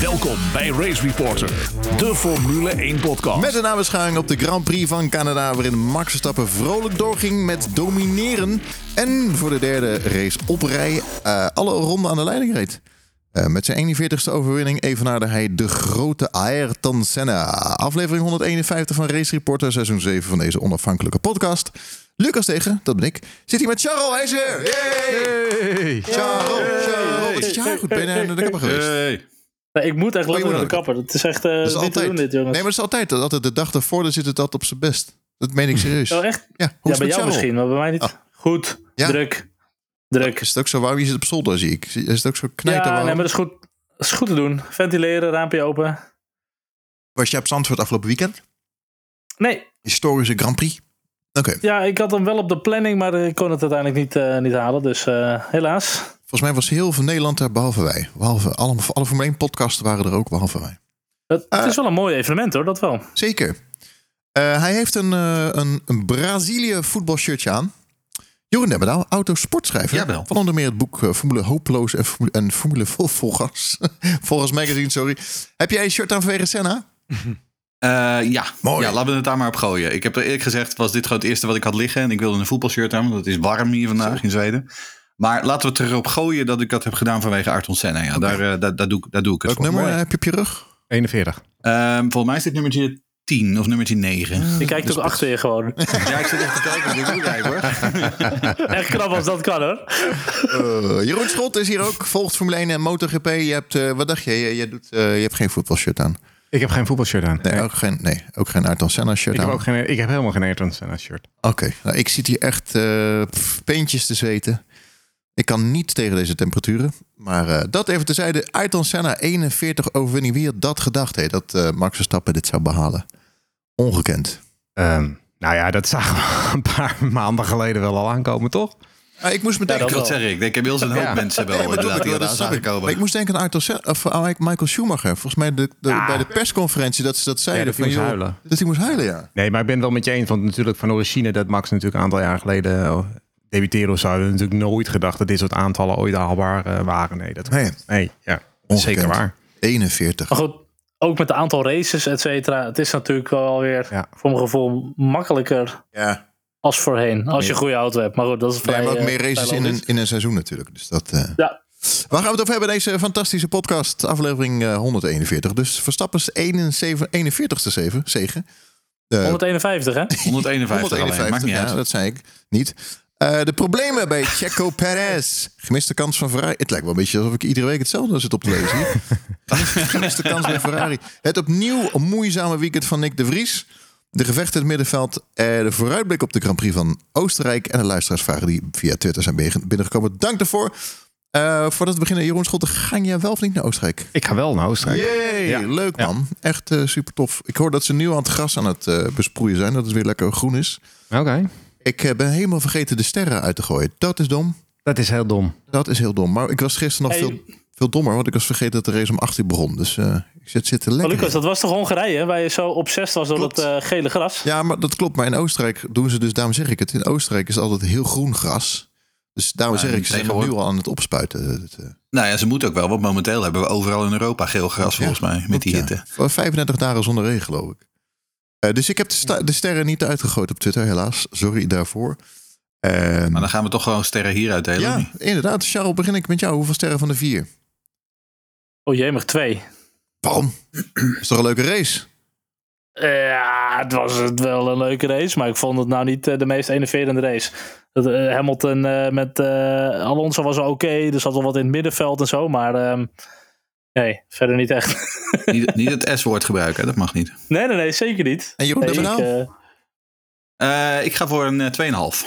Welkom bij Race Reporter, de Formule 1 podcast. Met een nabeschouwing op de Grand Prix van Canada, waarin Max Verstappen vrolijk doorging met domineren. En voor de derde race op rij uh, alle ronden aan de leiding reed. Uh, met zijn 41ste overwinning evenaarde hij de grote Ayrton Senna. Aflevering 151 van Race Reporter, seizoen 7 van deze onafhankelijke podcast. Lucas tegen, dat ben ik. Zit hij met Charles, hij is er. Yay! Charles, Charles. Wat is je haar goed? Ben je naar de kapper geweest? Nee, ik moet echt langer naar de kapper. Dat is echt uh, dat is niet altijd. te doen dit, jongens. Nee, maar dat is altijd. altijd de dag ervoor dan zit het altijd op zijn best. Dat meen ik serieus. Oh, echt? Ja, hoe Ja, het bij jou Charles? misschien, maar bij mij niet. Oh. Goed, Ja. druk. Druk. Is het ook zo warm? Je zit op zolder, zie ik. Is het ook zo Ja, knijterwarm? nee, maar dat is goed. Dat is goed te doen. Ventileren, raampje open. Was je op Zandvoort afgelopen weekend? Nee, Historische Grand Prix? Oké. ja, ik had hem wel op de planning, maar ik kon het uiteindelijk niet, eh, niet halen. Dus eh, helaas. Volgens mij was heel veel Nederland er, behalve wij. Behalve alle, alle Formule 1 podcasten waren er ook, behalve wij. Het, is wel een mooi evenement hoor, dat wel. Zeker. Eh, hij heeft een, eh, een, een Brazilië voetbalshirtje aan. Jeroen Demmerdaal, autosportschrijver. Jawel. Van onder meer het boek eh, Formule Hopeloos en Formule, en Formule Vol Volgas. Volgens magazine, sorry. Heb jij een shirt aan vanwege Senna? Eh, ja. Mooi. ja, laten we het daar maar op gooien. Ik heb er eerlijk gezegd, was dit gewoon het eerste wat ik had liggen. En ik wilde een voetbalshirt aan, want het is warm hier vandaag in Zweden. Maar laten we het erop gooien dat ik dat heb gedaan vanwege Ayrton Senna. Ja, daar, eh, daar, daar, doe, daar doe ik het Welk voor. nummer Mooi. heb je op je rug? 41. Ehm, volgens mij is dit nummertje 10 of nummertje 9. Je kijkt ook achter je gewoon. ja, ik zit even te kijken. Ik kijken hoor. Echt knap als dat kan hoor. Eh, Jeroen Schot is hier ook. Volgt Formule 1 en MotoGP. Je hebt, eh, wat dacht je? Je, je, doet, eh, je hebt geen voetbalshirt aan. Ik heb geen voetbalshirt aan. Nee, Nee. ook geen, nee, ook geen Ayrton Senna shirt Ik aan. heb, ook geen, ik heb helemaal geen Ayrton Senna shirt. Oké, nou, ik zit hier echt eh, peentjes te zweten. Ik kan niet tegen deze temperaturen. Maar eh, dat even tezijde. Ayrton Senna, 41 overwinning. Wie had dat gedacht? Hé, dat eh, Max Verstappen dit zou behalen? Ongekend. Ehm, nou ja, dat zagen we een paar maanden geleden wel al aankomen, toch? Ah, ik moest meteen... Ja, Ik dat wil zeggen, ik denk inmiddels een hoop Ja. mensen wel Nee, maar inderdaad dat- die dat dat snap aan ik. Maar ik moest denken aan Ayrton Senna, of Michael Schumacher. Volgens mij de, de, Ja. bij de persconferentie dat ze dat zeiden. dat hij van, moest joh, huilen. Dat hij moest huilen, ja. Nee, maar ik ben het wel met je eens. Want natuurlijk van origine dat Max natuurlijk een aantal jaar geleden uh, debuteerde of zo. hadden we natuurlijk nooit gedacht dat dit soort aantallen ooit haalbaar eh, waren. Nee, dat Nee, nee ja, dat zeker waar. 41. Maar goed, ook met het aantal races, et cetera. Het is natuurlijk wel weer Ja. voor mijn gevoel makkelijker Ja, als voorheen. Als je een goede auto hebt. Maar goed, dat is nee, vrij, maar ook eh, meer races vrij in een, in een seizoen natuurlijk. Dus dat... eh, Ja, Waar gaan we het over hebben? Deze fantastische podcast, aflevering eh, 141. Dus Verstappen's 71, 41ste zeven, zegen. Eh, 151 hè? 151 alleen, maakt niet ja, uit. dat zei ik niet. Eh, de problemen bij Checo Perez. Gemiste kans van Ferrari. Het lijkt wel een beetje alsof ik iedere week hetzelfde zit op te lezen. hier. Gemiste kans bij Ferrari. Het opnieuw moeizame weekend van Nick de Vries. De gevechten in het middenveld. eh, de vooruitblik op de Grand Prix van Oostenrijk. En de luisteraarsvragen die via Twitter zijn binnen- binnengekomen. Dank daarvoor. Eh, voordat we beginnen, Jeroen Schotten, ga jij wel of niet naar Oostenrijk? Ik ga wel naar Oostenrijk. Yay, Ja. leuk man. Echt super tof. Ik hoor dat ze nu aan het gras aan het eh, besproeien zijn. Dat het weer lekker groen is. Oké, Ik eh, ben helemaal vergeten de sterren uit te gooien. Dat is dom. dat is heel dom. Dat is heel dom. Maar ik was gisteren nog Hey. veel, veel dommer. Want ik was vergeten dat de race om 8 uur begon. Dus eh, ik zit zitten Maar lekker. Lucas, dat was toch Hongarije, waar je zo obsessief was door Klopt. dat eh, gele gras? Ja, maar dat klopt. Maar in Oostenrijk doen ze dus, daarom zeg ik het. In Oostenrijk is het altijd heel groen gras. Dus daarom zeg ik, ze zijn nu al aan het opspuiten. Het, eh, Nou ja, ze moeten ook wel, want momenteel hebben we overal in Europa geel gras volgens mij, met die hitte. ja. Voor 35 dagen zonder regen, geloof ik. Eh, dus ik heb de, sterren niet uitgegooid op Twitter, helaas. Sorry daarvoor. Ehm, Maar dan gaan we toch gewoon sterren hier uitdelen. ja, niet? inderdaad. Charles, begin ik met jou. Hoeveel sterren van de vier? Oh jee, maar twee. Waarom? is toch een leuke race? Ja, het was het wel een leuke race, maar ik vond het nou niet eh, de meest enerverende race. Dat, eh, Hamilton eh, met eh, Alonso was oké, er zat wel wat in het middenveld en zo, maar ehm, nee, verder niet echt. niet, niet het S-woord gebruiken, dat mag niet. nee, nee, nee, zeker niet. En Jeroen, Nee, ik, Benaal? Eh, ik ga voor een eh, 2,5.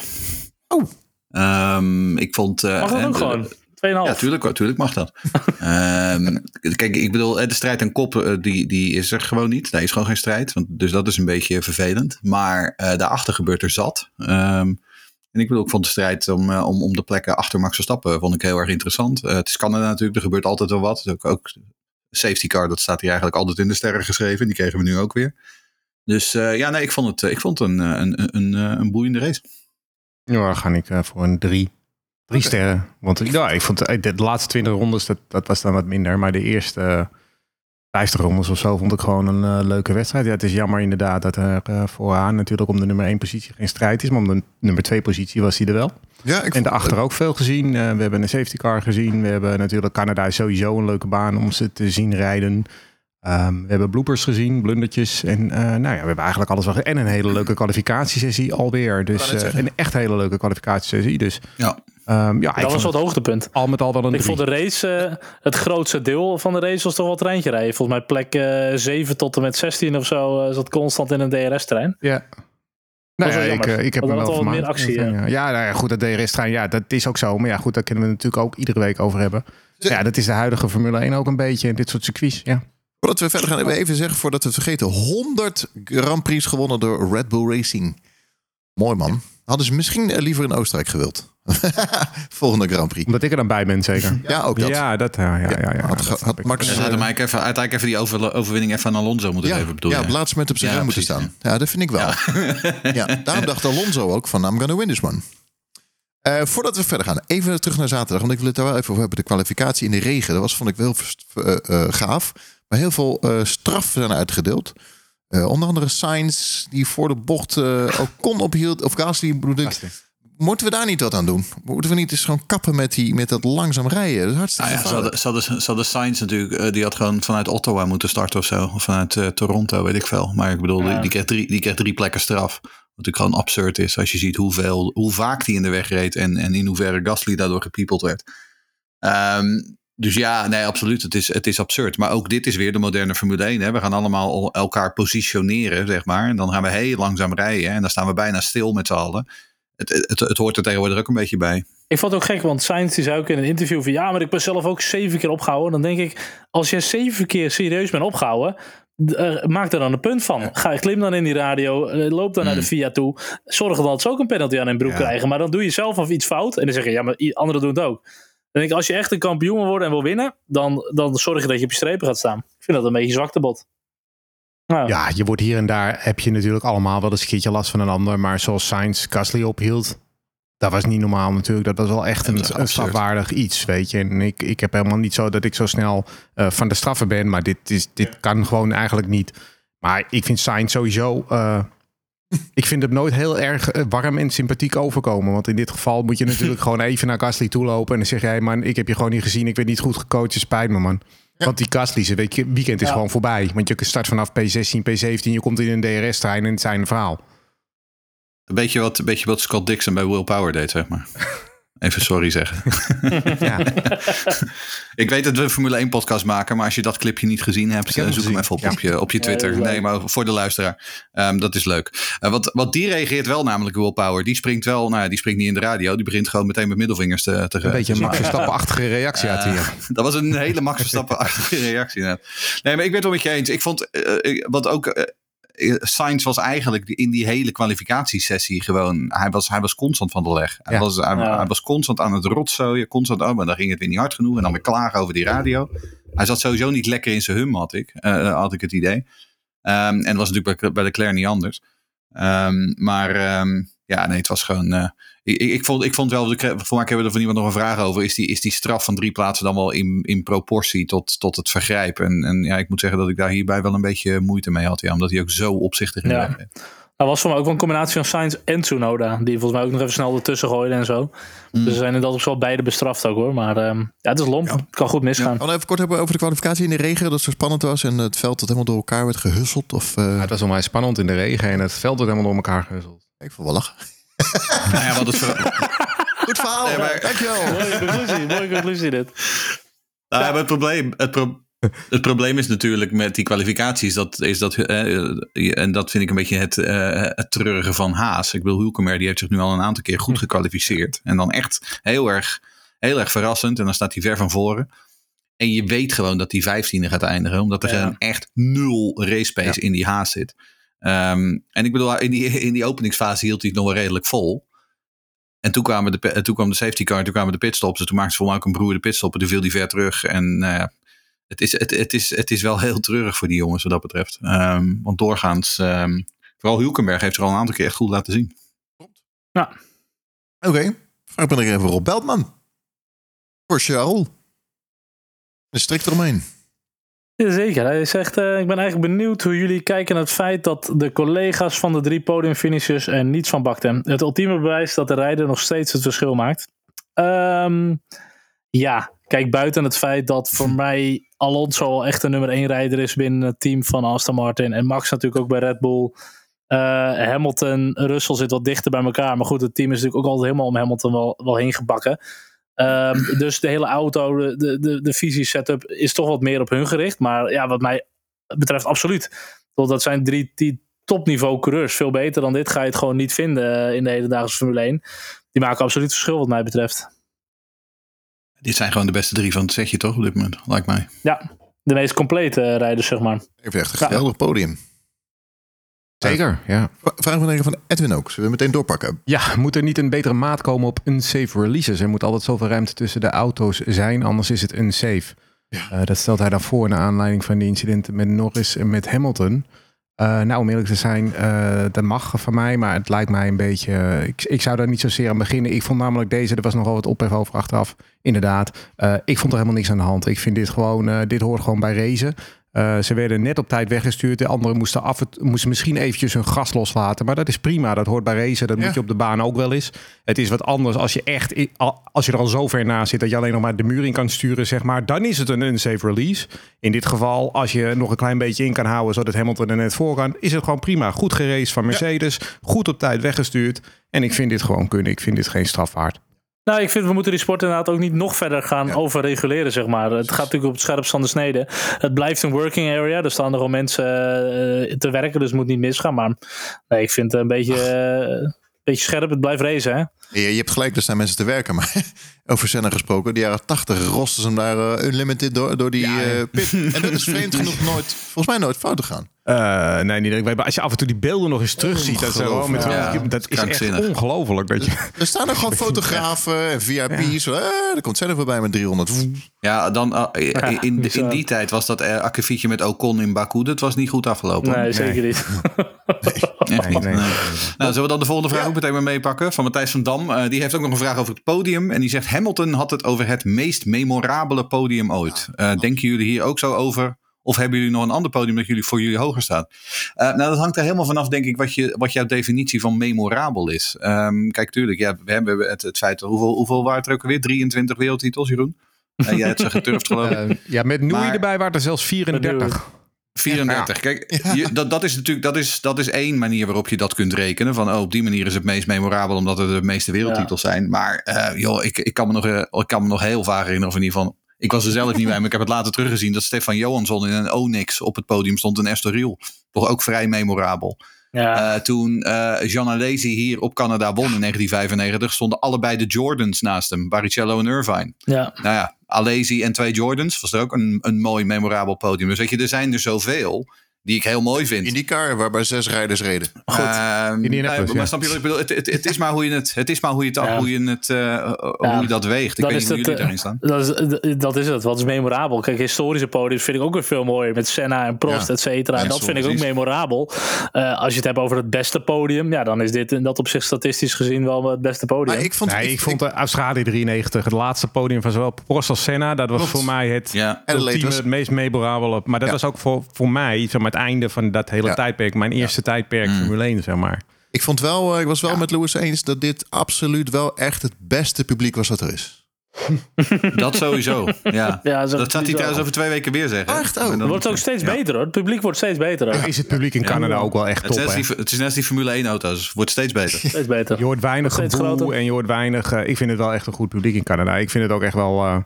Oh. Ehm, ik vond... eh, Mag dat ook gewoon? 2,5. Ja, tuurlijk, tuurlijk mag dat. Ehm, kijk, ik bedoel, eh, de strijd aan kop, eh, die, die is er gewoon niet. Daar is gewoon geen strijd. Want, dus dat is een beetje vervelend. Maar eh, daarachter gebeurt er zat. Ehm, en ik bedoel, ik vond de strijd om, eh, om, om de plekken achter Max Verstappen vond ik heel erg interessant. Eh, het is Canada natuurlijk, er gebeurt altijd wel wat. Ook, ook safety car, dat staat hier eigenlijk altijd in de sterren geschreven. Die kregen we nu ook weer. Dus eh, ja, nee, ik vond het, eh, ik vond het een, eh, een, een, een, een boeiende race. Ja, dan ga ik voor een drie. Drie sterren. Want ja, ik vond de, de laatste 20 rondes, dat, dat was dan wat minder. Maar de eerste 50 rondes of zo vond ik gewoon een eh, leuke wedstrijd. Ja, het is jammer inderdaad dat er eh, vooraan natuurlijk om de nummer 1 positie geen strijd is. Maar om de nummer 2 positie was hij er wel. Ja, ik En daarachter ook veel gezien. Eh, we hebben een safety car gezien. We hebben natuurlijk Canada is sowieso een leuke baan om ze te zien rijden. Ehm, we hebben bloopers gezien, blundertjes. En eh, nou ja, we hebben eigenlijk alles wel En een hele leuke kwalificatiesessie alweer. Dus eh, een echt hele leuke kwalificatiesessie. Dus Ja. ehm, ja, ik Dat was wel het hoogtepunt. al met al wel een Ik drie. vond de race, eh, het grootste deel van de race was toch wel treintje rijden. Volgens mij plek eh 7 tot en met 16 of zo eh, zat constant in een DRS-trein. Ja. Nou ja, ik, ik heb dan wel wat vermaakt. meer actie, Ja, nou ja, goed, dat DRS-trein, ja, dat is ook zo. Maar ja, goed, daar kunnen we natuurlijk ook iedere week over hebben. Ja, dat is de huidige Formule 1 ook een beetje. in Dit soort circuits, ja. Voordat we verder gaan, even zeggen, voordat we het vergeten, 100 Grand Prix gewonnen door Red Bull Racing. Mooi man. Hadden ze misschien eh, liever in Oostenrijk gewild. Volgende Grand Prix. Omdat ik er dan bij ben, zeker. Ja, ook dat. Ja, dat, ja, ja, ja. ja, had, dat had ik. Max Ze eh, hadden mij even, uiteindelijk even die over, overwinning even aan Alonso moeten ja, geven, bedoel ja, op laatste moment op zijn Ja, rem moeten staan. Ja. dat vind ik wel. Ja. daarom dacht Alonso ook van, I'm gonna win this one. Eh, voordat we verder gaan, even terug naar zaterdag. Want ik wil het daar wel even over hebben. De kwalificatie in de regen, dat was, vond ik wel eh, eh, gaaf. Maar heel veel eh straffen zijn uitgedeeld. Eh, onder andere Sainz, die voor de bocht eh ook kon ophield. Of Gasly, bedoel ik. Moeten we daar niet wat aan doen? Moeten we niet eens gewoon kappen met, die, met dat langzaam rijden? Dat is hartstikke Nou ja, ze gevaarlijk. hadden, ze hadden, ze hadden Sainz natuurlijk, die had gewoon vanuit Ottawa moeten starten of zo. Of vanuit eh, Toronto, weet ik veel. Maar ik bedoel, die, die, kreeg drie, die kreeg drie plekken straf. Wat natuurlijk gewoon absurd is als je ziet hoeveel, hoe vaak die in de weg reed. En, en in hoeverre Gasly daardoor gepiepeld werd. Ehm, dus ja, nee, absoluut. Het is, het is absurd. Maar ook dit is weer de moderne Formule 1. Hè. We gaan allemaal el- elkaar positioneren, zeg maar. En dan gaan we heel langzaam rijden. En dan staan we bijna stil met z'n allen. Het, het, het hoort er tegenwoordig ook een beetje bij. Ik vond het ook gek, want Sainz die zei ook in een interview van... ja, maar ik ben zelf ook zeven keer opgehouden. Dan denk ik, als je zeven keer serieus bent opgehouden... eh, maak er dan een punt van. Ga, klim dan in die radio, eh, loop dan naar de VIA toe. Zorg dat ze ook een penalty aan hun broek Ja. krijgen. Maar dan doe je zelf of iets fout. En dan zeg je, ja, maar anderen doen het ook. Dan denk ik, als je echt een kampioen wil worden en wil winnen... dan, dan zorg je dat je op je strepen gaat staan. Ik vind dat een beetje zwaktebod. Nou, Ja, je wordt hier en daar, heb je natuurlijk allemaal wel eens een keertje last van een ander. Maar zoals Sainz Gasly ophield, dat was niet normaal natuurlijk. Dat was wel echt een, een strafwaardig iets, weet je. En ik, ik heb helemaal niet zo dat ik zo snel eh, van de straffen ben. Maar dit, is, dit kan gewoon eigenlijk niet. Maar ik vind Sainz sowieso... eh, ik vind hem nooit heel erg eh, warm en sympathiek overkomen. Want in dit geval moet je natuurlijk gewoon even naar Gasly toe lopen. En dan zeg jij, man, ik heb je gewoon niet gezien. Ik werd niet goed gecoacht. Het spijt me, man. Want die Gasly, zijn week- weekend is Ja. gewoon voorbij. Want je start vanaf P16, P17. Je komt in een DRS-trein en het zijn een verhaal. Een beetje wat, een beetje wat Scott Dixon bij Will Power deed, zeg maar. Even sorry zeggen. Ja. Ik weet dat we een Formule 1 podcast maken, maar als je dat clipje niet gezien hebt, heb eh, zoek hem even op, Ja. op je, op je Twitter. nee, maar voor de luisteraar. Ehm, dat is leuk. Eh, wat, wat die reageert wel namelijk, Will Power. Die springt wel, nou ja, die springt niet in de radio. Die begint gewoon meteen met middelvingers te, te Een beetje een Max Verstappen-achtige reactie uit hier. dat was een hele Max Verstappen-achtige reactie. Nee, maar ik ben het wel met je eens. Ik vond, eh, wat ook... eh, eh, Sainz was eigenlijk in die hele kwalificatiesessie gewoon... Hij was, hij was constant van de leg. Hij, Ja. was, hij, Ja. hij was constant aan het rotzooien. Constant, oh, maar dan ging het weer niet hard genoeg. En dan weer klagen over die radio. Hij zat sowieso niet lekker in zijn hum, had ik, eh, had ik het idee. Ehm, en dat was natuurlijk bij, bij de Claire niet anders. Ehm, maar ehm, ja, nee, het was gewoon... eh, ik, ik, ik vond, ik vond wel, voor mij hebben we er van iemand nog een vraag over. Is die, is die straf van drie plaatsen dan wel in, in proportie tot, tot het vergrijp? En, en ja, ik moet zeggen dat ik daar hierbij wel een beetje moeite mee had. Ja, omdat hij ook zo opzichtig in de Ja. Dat was voor mij ook wel een combinatie van Sainz en Tsunoda. Die volgens mij ook nog even snel ertussen gooiden en zo. Dus ze zijn in dat opzicht wel beide bestraft ook hoor. Maar ehm, ja, het is lomp. Het kan goed misgaan. Gaan we even kort hebben over de kwalificatie in de regen. Dat het zo spannend was en het veld dat helemaal door elkaar werd gehusseld. Of, eh, Ja, het was onwijs spannend in de regen en het veld werd helemaal door elkaar gehuzzeld. Ik vond wel lachen. Nou ja, wat het ver- Goed verhaal. Nee, maar- Dankjewel. Mooie conclusie, mooie conclusie dit. Nou, maar het probleem, het, pro- het probleem is natuurlijk met die kwalificaties. Dat, is dat, eh, en dat vind ik een beetje het, eh, het treurige van Haas. Ik bedoel, Hulkenberg die heeft zich nu al een aantal keer goed gekwalificeerd. En dan echt heel erg, heel erg verrassend. En dan staat hij ver van voren. En je weet gewoon dat hij vijftiende gaat eindigen. Omdat er Ja. gewoon echt nul race pace in die Haas zit. Ehm, en ik bedoel, in die, in die openingsfase hield hij het nog wel redelijk vol. En toen, kwamen de, toen kwam de safety car, toen kwamen de pitstops. En toen maakte ze volgens mij ook een broer de pitstop. En toen viel die ver terug. En nou het, is, het, het, is, het is wel heel treurig voor die jongens wat dat betreft. Ehm, want doorgaans, ehm, vooral Hulkenberg heeft er al een aantal keer echt goed laten zien. Oké, vraag ben ik even Rob Beltman. Voor Charles. Een strik eromheen. Jazeker. Hij zegt, eh, ik ben eigenlijk benieuwd hoe jullie kijken naar het feit dat de collega's van de drie podiumfinishers er niets van bakten. Het ultieme bewijs dat de rijder nog steeds het verschil maakt. Ehm, ja, kijk, buiten het feit dat voor mij Alonso al echt een nummer één rijder is binnen het team van Aston Martin. En Max natuurlijk ook bij Red Bull. Uh, Hamilton, Russell zit wat dichter bij elkaar. Maar goed, het team is natuurlijk ook altijd helemaal om Hamilton wel, wel heen gebakken. Um, dus de hele auto, de, de, de visie setup is toch wat meer op hun gericht. Maar ja, wat mij betreft absoluut. Dat zijn drie die topniveau coureurs. Veel beter dan dit ga je het gewoon niet vinden eh, in de hedendaagse Formule 1. Die maken absoluut verschil wat mij betreft. Dit zijn gewoon de beste drie van het setje toch op dit moment, lijkt mij. Ja, de meest complete rijders zeg maar. Heeft echt een geweldig podium. Zeker, ja. Vraag van van Edwin ook. Zullen we meteen doorpakken? Ja, moet er niet een betere maat komen op unsafe releases? Er moet altijd zoveel ruimte tussen de auto's zijn, anders is het unsafe. Ja. Uh, dat stelt hij dan voor naar aanleiding van die incidenten met Norris en met Hamilton. Uh, nou, om eerlijk te zijn, uh, dat mag van mij, maar het lijkt mij een beetje... ik, ik zou daar niet zozeer aan beginnen. Ik vond namelijk deze, er was nogal wat ophef over achteraf. Inderdaad, ik vond er helemaal niks aan de hand. Ik vind dit gewoon, dit hoort gewoon bij racen. Uh, ze werden net op tijd weggestuurd. De anderen moesten, af, moesten misschien eventjes hun gas loslaten. Maar dat is prima. Dat hoort bij racen. Dat moet je op de baan ook wel eens. Het is wat anders als je echt als je er al zo ver naast zit dat je alleen nog maar de muur in kan sturen, zeg maar. Dan is het een unsafe release. In dit geval, als je nog een klein beetje in kan houden zodat Hamilton er net voor kan, is het gewoon prima. Goed geraced van Mercedes. Goed op tijd weggestuurd. En ik vind dit gewoon kunnen. Ik vind dit geen strafwaard. Nou, ik vind we moeten die sport inderdaad ook niet nog verder gaan overreguleren, zeg maar. Het gaat natuurlijk op het scherpst van de snede. Het blijft een working area. Er staan er al mensen uh, te werken, dus het moet niet misgaan. Maar nee, ik vind het een beetje, uh, een beetje scherp. Het blijft racen, hè? Ja, je hebt gelijk, er staan mensen te werken. Maar over Senna gesproken, de jaren 80 rosten ze hem daar uh, unlimited door, door die ja, pit. En dat is vreemd genoeg nooit, volgens mij nooit fout gegaan. Uh, nee, niet dat als je af en toe die beelden nog eens terugziet, dat, zo, met, ja, dat is echt ongelooflijk. Dat je... Er staan er gewoon fotografen en VIP's. Ja. Uh, er komt zelf voorbij met 300. Ja, dan uh, in, in die tijd was dat uh, akkefietje met Ocon in Baku. Dat was niet goed afgelopen. Nee, zeker niet. nee. nee, nee. Nou, zullen we dan de volgende vraag ook meteen maar meepakken? Van Matthijs van Dam. die heeft ook nog een vraag over het podium. En die zegt: Hamilton had het over het meest memorabele podium ooit. denken jullie hier ook zo over? Of hebben jullie nog een ander podium dat jullie voor jullie hoger staat? Uh, nou, dat hangt er helemaal vanaf, denk ik, wat, je, wat jouw definitie van memorabel is. Um, kijk, tuurlijk, ja, we hebben het, het feit, hoeveel, hoeveel waren er ook alweer? 23 wereldtitels, Jeroen? Uh, jij hebt ze geturfd, geloof ik. Uh, ja, met Noei erbij waren er zelfs 34. 34. Ja. Kijk, je, dat, dat is natuurlijk dat is, dat is één manier waarop je dat kunt rekenen. Van oh, op die manier is het meest memorabel omdat het de meeste wereldtitels ja. zijn. Maar uh, joh, ik, ik, kan me nog, ik kan me nog heel vaak herinneren, of in ieder geval ik was er zelf niet bij, maar ik heb het later teruggezien dat Stefan Johansson in een Onyx op het podium stond in Estoril. Toch ook vrij memorabel. Ja. Uh, toen uh, Jean Alesi hier op Canada won in 1995, stonden allebei de Jordans naast hem, Baricello en Irvine. Ja. Nou ja, Alesi en twee Jordans was er ook een, een mooi memorabel podium. Dus weet je, er zijn er zoveel die ik heel mooi vind. In die car waarbij zes rijders reden. Goed. Uh, nee, maar snap je wat ik bedoel? Het, het, het, is maar hoe je het, het is maar hoe je het, ja. hoe je het, uh, hoe je dat weegt. Ik dat weet niet hoe jullie daarin staan. Dat is, dat is het. Wat is memorabel? Kijk, historische podiums vind ik ook weer veel mooier met Senna en Prost, ja. et cetera. Dat vind ik ook memorabel. Uh, als je het hebt over het beste podium, ja, dan is dit in dat op zich statistisch gezien wel het beste podium. Maar ik vond, nee, ik, ik vond de Australië 93 het laatste podium van zowel Prost als Senna. Dat was Klopt. voor mij het, ja. ultieme, het meest memorabele. Maar dat was ook voor, voor mij zeg maar, het einde van dat hele ja. tijdperk. Mijn eerste ja. tijdperk mm. Formule 1, zeg maar. Ik vond wel, uh, ik was wel ja. met Lewis eens dat dit absoluut wel echt het beste publiek was wat er is. dat sowieso. Ja. ja dat, dat gaat hij trouwens over twee weken weer zeggen. Echt? Oh. Het wordt ook steeds beter hoor. Het publiek wordt steeds beter. Hoor. Is het publiek in Canada ook wel echt top? Het is, net die, het is net die Formule 1 auto's. Het wordt steeds beter. steeds beter. Je hoort weinig gevoel en je hoort weinig... Uh, ik vind het wel echt een goed publiek in Canada. Ik vind het ook echt wel... Uh,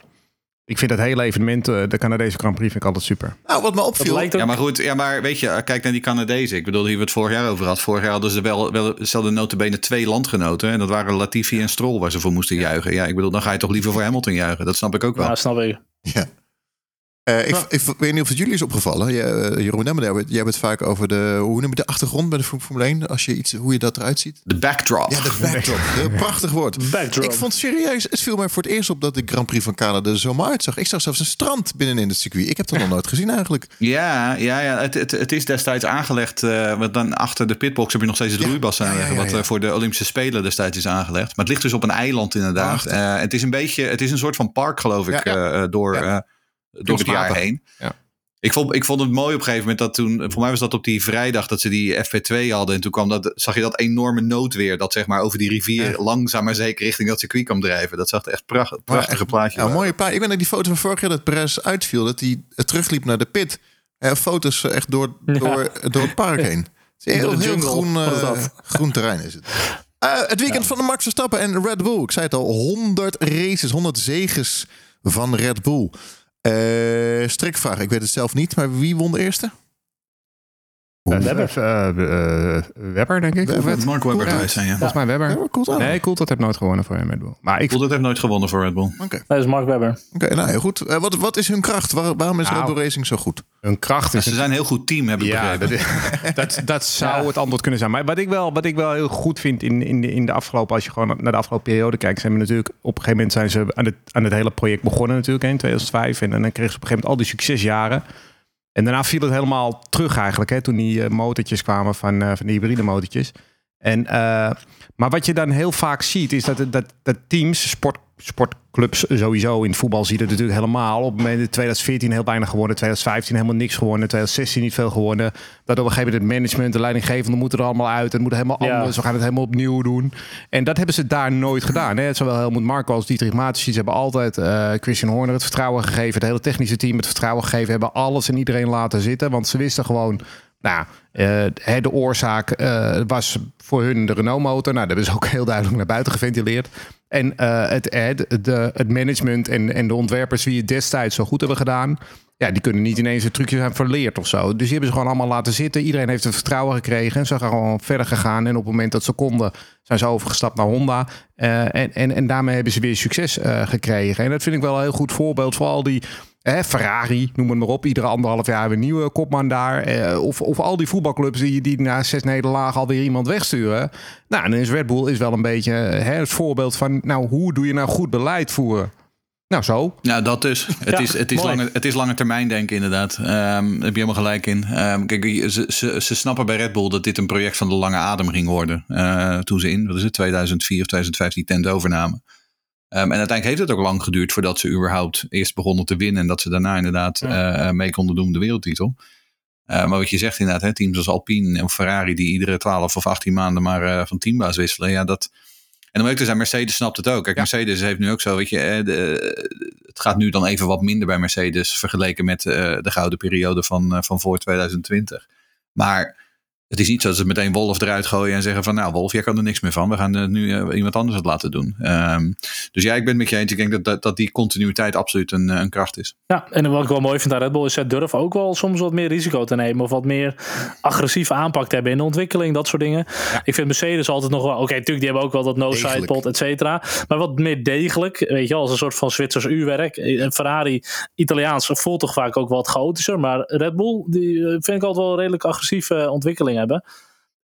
ik vind dat hele evenement, de Canadese Grand Prix, vind ik altijd super. Nou, wat me opviel... Ook... Ja, maar goed, ja, maar weet je, kijk naar die Canadezen. Ik bedoel, hier we het vorig jaar over had. Vorig jaar hadden ze wel, wel ze hadden notabene twee landgenoten. En dat waren Latifi en Stroll waar ze voor moesten juichen. Ja, ik bedoel, dan ga je toch liever voor Hamilton juichen. Dat snap ik ook wel. Ja, snap ik. Ja. Uh, ik, ik, weet niet of het jullie is opgevallen. Je, uh, Jeroen Nemmer, jij hebt het vaak over de, hoe noem je de achtergrond bij de Formule 1? Als je iets, hoe je dat eruit ziet. De backdrop. Ja, de backdrop. Prachtig woord. Backdrop. Ik vond serieus, het viel mij voor het eerst op dat de Grand Prix van Canada er zo maar uitzag. Ik zag zelfs een strand binnenin het circuit. Ik heb dat nog nooit gezien eigenlijk. Ja, ja, ja het, het, het is destijds aangelegd. Uh, want dan achter de pitbox heb je nog steeds het ja. roeibas aanleggen. Ja, ja, wat voor de Olympische Spelen destijds is aangelegd. Maar het ligt dus op een eiland inderdaad. het is een beetje, het is een soort van park geloof ik, door door het jaar heen. Ja. Ik vond, ik vond het mooi op een gegeven moment dat toen, voor mij was dat op die vrijdag dat ze die FP2 hadden. En toen kwam dat, zag je dat enorme noodweer dat zeg maar over die rivier langzaam maar zeker richting dat circuit kwam drijven. Dat zag er echt pracht, prachtige plaatje. Ja, mooie plaatje. Ik ben dat die foto van vorig jaar dat Perez uitviel, dat hij terugliep naar de pit. Ja, foto's echt door, door, door het park heen. Het is heel, heel jungle groen, eh, groen terrein is het. Eh, het weekend van de Max Verstappen en Red Bull. Ik zei het al, 100 races, 100 zeges van Red Bull. Eh strikvraag, ik weet het zelf niet, maar wie won de eerste? Webber. Eh, eh, Webber, denk ik. Webber. Mark Webber geweest zijn, ja. Volgens mij Webber. Nee, Coulthard heeft nooit gewonnen voor Red Bull. Maar ik Coulthard heeft nooit gewonnen voor Red Bull. Oké, Dat is Mark Webber. Oké, nou goed. Eh, wat, wat is hun kracht? Waar- waarom is Nou, Red Bull Racing zo goed? hun kracht is Ze zijn een heel goed team, heb ik Ja, begrepen. dat, dat, dat zou Ja. het antwoord kunnen zijn. Maar wat ik wel, wat ik wel heel goed vind in, in, de, in de afgelopen, als je gewoon naar de afgelopen periode kijkt, zijn we natuurlijk op een gegeven moment zijn ze aan het, aan het hele project begonnen natuurlijk in 2005. En, dan kregen ze op een gegeven moment al die succesjaren. En daarna viel het helemaal terug eigenlijk, hè, toen die eh, motortjes kwamen van, eh, van die hybride motortjes. En, eh, maar wat je dan heel vaak ziet, is dat, dat, dat teams, sport, sportclubs sowieso, in het voetbal zie je dat natuurlijk helemaal. Op het moment in 2014 heel weinig gewonnen, 2015 helemaal niks gewonnen, 2016 niet veel gewonnen. Dat op een gegeven moment het management, de leidinggevenden moeten er allemaal uit. Het moet helemaal Ja. anders, we gaan het helemaal opnieuw doen. En dat hebben ze daar nooit gedaan. Hè. Zowel Helmut Marko als Dietrich Mateschitz hebben altijd eh, Christian Horner het vertrouwen gegeven. Het hele technische team het vertrouwen gegeven. Hebben alles en iedereen laten zitten. Want ze wisten gewoon, nou, eh, de oorzaak eh, was voor hun de Renault-motor. Nou, dat is ook heel duidelijk naar buiten geventileerd. En eh, het, eh, de, het management en, en de ontwerpers die het destijds zo goed hebben gedaan... Ja, die kunnen niet ineens een trucje zijn verleerd of zo. Dus die hebben ze gewoon allemaal laten zitten. Iedereen heeft het vertrouwen gekregen. En ze zijn gewoon verder gegaan. En op het moment dat ze konden, zijn ze overgestapt naar Honda. Eh, en, en, en daarmee hebben ze weer succes gekregen. En dat vind ik wel een heel goed voorbeeld voor al die... Hè, Ferrari, noem het maar op. Iedere anderhalf jaar weer een nieuwe kopman daar. Eh, of, of al die voetbalclubs die, die na zes nederlagen alweer iemand wegsturen. Nou, dan is Red Bull is wel een beetje eh, hè, het voorbeeld van... Nou, hoe doe je nou goed beleid voeren? Nou, zo. Ja, dat dus. Het, Ja, is, het, is lange, het is lange termijn denken, inderdaad. Ehm, daar heb je helemaal gelijk in. Ehm, kijk, ze, ze, ze snappen bij Red Bull dat dit een project van de lange adem ging worden. eh, toen ze in, wat is het, 2004 of 2005 die tent overnamen. Ehm, en uiteindelijk heeft het ook lang geduurd voordat ze überhaupt eerst begonnen te winnen. En dat ze daarna inderdaad eh, mee konden doen de wereldtitel. Eh, maar wat je zegt inderdaad, hè, teams als Alpine en Ferrari die iedere 12 of 18 maanden maar eh, van teambaas wisselen. Ja, dat, en om ook te zijn, Mercedes snapt het ook. Kijk, Mercedes heeft nu ook zo, weet je, eh, de- het gaat nu dan even wat minder bij Mercedes vergeleken met eh, de gouden periode van, eh, van voor 2020. Maar het is niet zo dat ze meteen Wolf eruit gooien en zeggen van, nou Wolf, jij kan er niks meer van. We gaan eh, nu eh, iemand anders het laten doen. Ehm, dus ja, ik ben het met je eens. Ik denk dat, dat, dat die continuïteit absoluut een, eh, een kracht is. Ja, en wat ik wel mooi vind aan Red Bull is, zij durven ook wel soms wat meer risico te nemen. Of wat meer agressieve aanpak te hebben in de ontwikkeling, dat soort dingen. Ik vind Mercedes altijd nog wel, oké, natuurlijk, die hebben ook wel dat no-side pod, et cetera. Maar wat meer degelijk, weet je als een soort van Zwitsers uurwerk. Ferrari, Italiaans, voelt toch vaak ook wat chaotischer. Maar Red Bull, die vind ik altijd wel redelijk agressieve ontwikkeling hebben.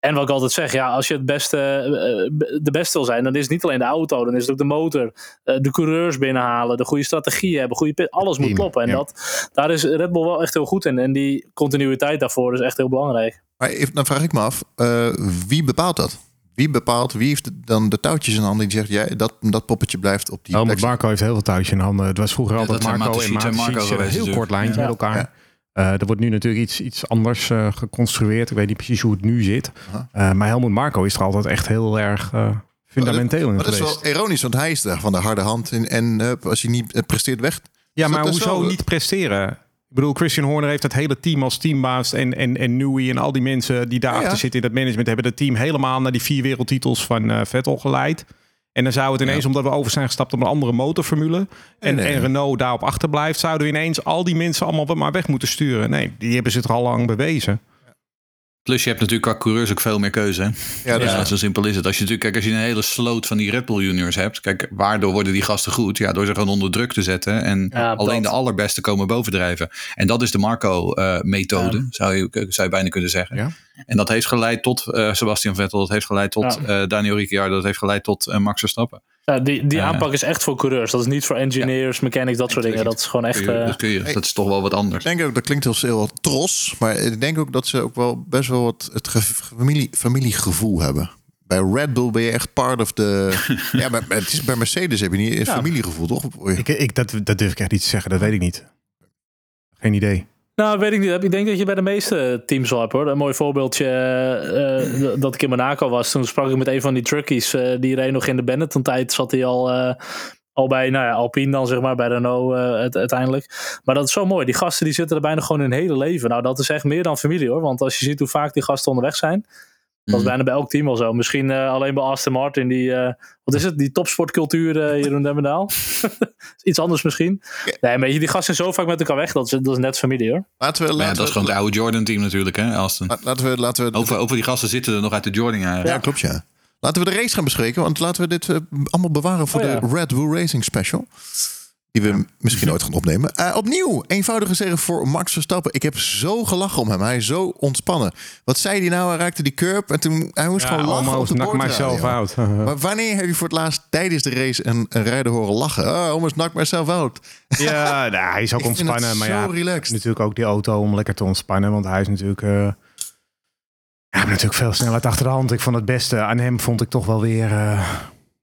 En wat ik altijd zeg, ja, als je het beste, eh, de beste wil zijn, dan is het niet alleen de auto, dan is het ook de motor, eh, de coureurs binnenhalen, de goede strategie hebben, goede pit, alles moet kloppen. En ja. dat, daar is Red Bull wel echt heel goed in. En die continuïteit daarvoor is echt heel belangrijk. Maar even- dan vraag ik me af, eh, wie bepaalt dat? Wie bepaalt, wie heeft dan de touwtjes in handen die zegt, jij, dat, dat poppetje blijft op die plek Marco heeft heel veel touwtjes in handen. Het was vroeger Ja, altijd Marco en Marco Marco een geweest heel natuurlijk. kort lijntje Ja. met elkaar. Eh, er wordt nu natuurlijk iets, iets anders eh, geconstrueerd. Ik weet niet precies hoe het nu zit. Eh, maar Helmut Marco is er altijd echt heel erg fundamenteel in Maar dat is geweest. wel ironisch, want hij is daar van de harde hand. En, als je niet presteert, weg. Ja, maar hoezo niet presteren? Ik bedoel, Christian Horner heeft het hele team als teambaas. En, en, en Newey en al die mensen die daarachter Ja, ja. zitten in dat management... hebben het team helemaal naar die vier wereldtitels van Vettel geleid. En dan zou het ineens, omdat we over zijn gestapt op een andere motorformule... En, nee. en Renault daarop achterblijft... zouden we ineens al die mensen allemaal maar weg moeten sturen. Nee, die hebben ze toch al lang bewezen. Plus je hebt natuurlijk qua coureurs ook veel meer keuze. Hè? Ja, dus Ja, zo simpel is het. Als je natuurlijk, kijk, als je een hele sloot van die Red Bull juniors hebt, kijk, waardoor worden die gasten goed? Ja, door ze gewoon onder druk te zetten en Ja, alleen dat. de allerbeste komen bovendrijven. En dat is de Marco-methode, zou, je, zou je bijna kunnen zeggen. Ja. En dat heeft geleid tot eh, Sebastian Vettel, dat heeft geleid tot eh, Daniel Ricciardo, dat heeft geleid tot eh, Max Verstappen. Ja, die die aanpak is echt voor coureurs. Dat is niet voor engineers, mechanics, dat soort dingen. Dat is gewoon echt... Eh, dat, kun je, dat is toch wel wat anders. Ik denk ook, dat klinkt heel, heel tros, maar ik denk ook dat ze ook wel best wel wat het ge- familie, familiegevoel hebben. Bij Red Bull ben je echt part of the... ja, maar het is, bij Mercedes heb je niet een familiegevoel, toch? Ik, ik, dat, dat durf ik echt niet te zeggen, dat weet ik niet. Geen idee. Nou, weet ik niet. Ik denk dat je bij de meeste teams wel hebt hoor. Een mooi voorbeeldje eh, eh, dat ik in Monaco was. Toen sprak ik met een van die truckies. eh, die reed nog in de Benetton tijd. Zat hij al, al bij nou ja, Alpine dan zeg maar. Bij Renault het- uiteindelijk. Maar dat is zo mooi. Die gasten die zitten er bijna gewoon hun hele leven. Nou dat is echt meer dan familie hoor. Want als je ziet hoe vaak die gasten onderweg zijn. Dat is Mhm. bijna bij elk team wel zo. Misschien eh, alleen bij Aston Martin. Die, eh, wat is het? Die topsportcultuur eh Jeroen Demmendaal. Iets anders misschien. Nee, maar je, die gasten zijn zo vaak met elkaar weg. Dat is, dat is net familie hoor. Laten we, Maar ja, laten dat is gewoon het oude Jordan-team natuurlijk, hè, Aston. la- laten we, laten we, Over, over die gasten zitten er nog uit de Jordan-jaren. ja, klopt ja. Laten we de race gaan bespreken, want laten we dit allemaal bewaren voor Oh, ja. de Red Bull Racing Special. Die we misschien nooit gaan opnemen. Eh, opnieuw, eenvoudige zegen voor Max Verstappen. Ik heb zo gelachen om hem. Hij is zo ontspannen. Wat zei hij nou? Hij raakte die curb en toen hij moest gewoon lachen op de myself out. Maar wanneer heb je voor het laatst tijdens de race een, een rijder horen lachen? Oh, almost knock myself out. ja, nou, hij is ook Ik vind het ontspannen. Maar zo ja, relaxed. natuurlijk ook die auto om lekker te ontspannen. Want hij is natuurlijk... eh ja, natuurlijk veel snelheid achter de hand. Ik vond het beste aan hem vond ik toch wel weer... eh,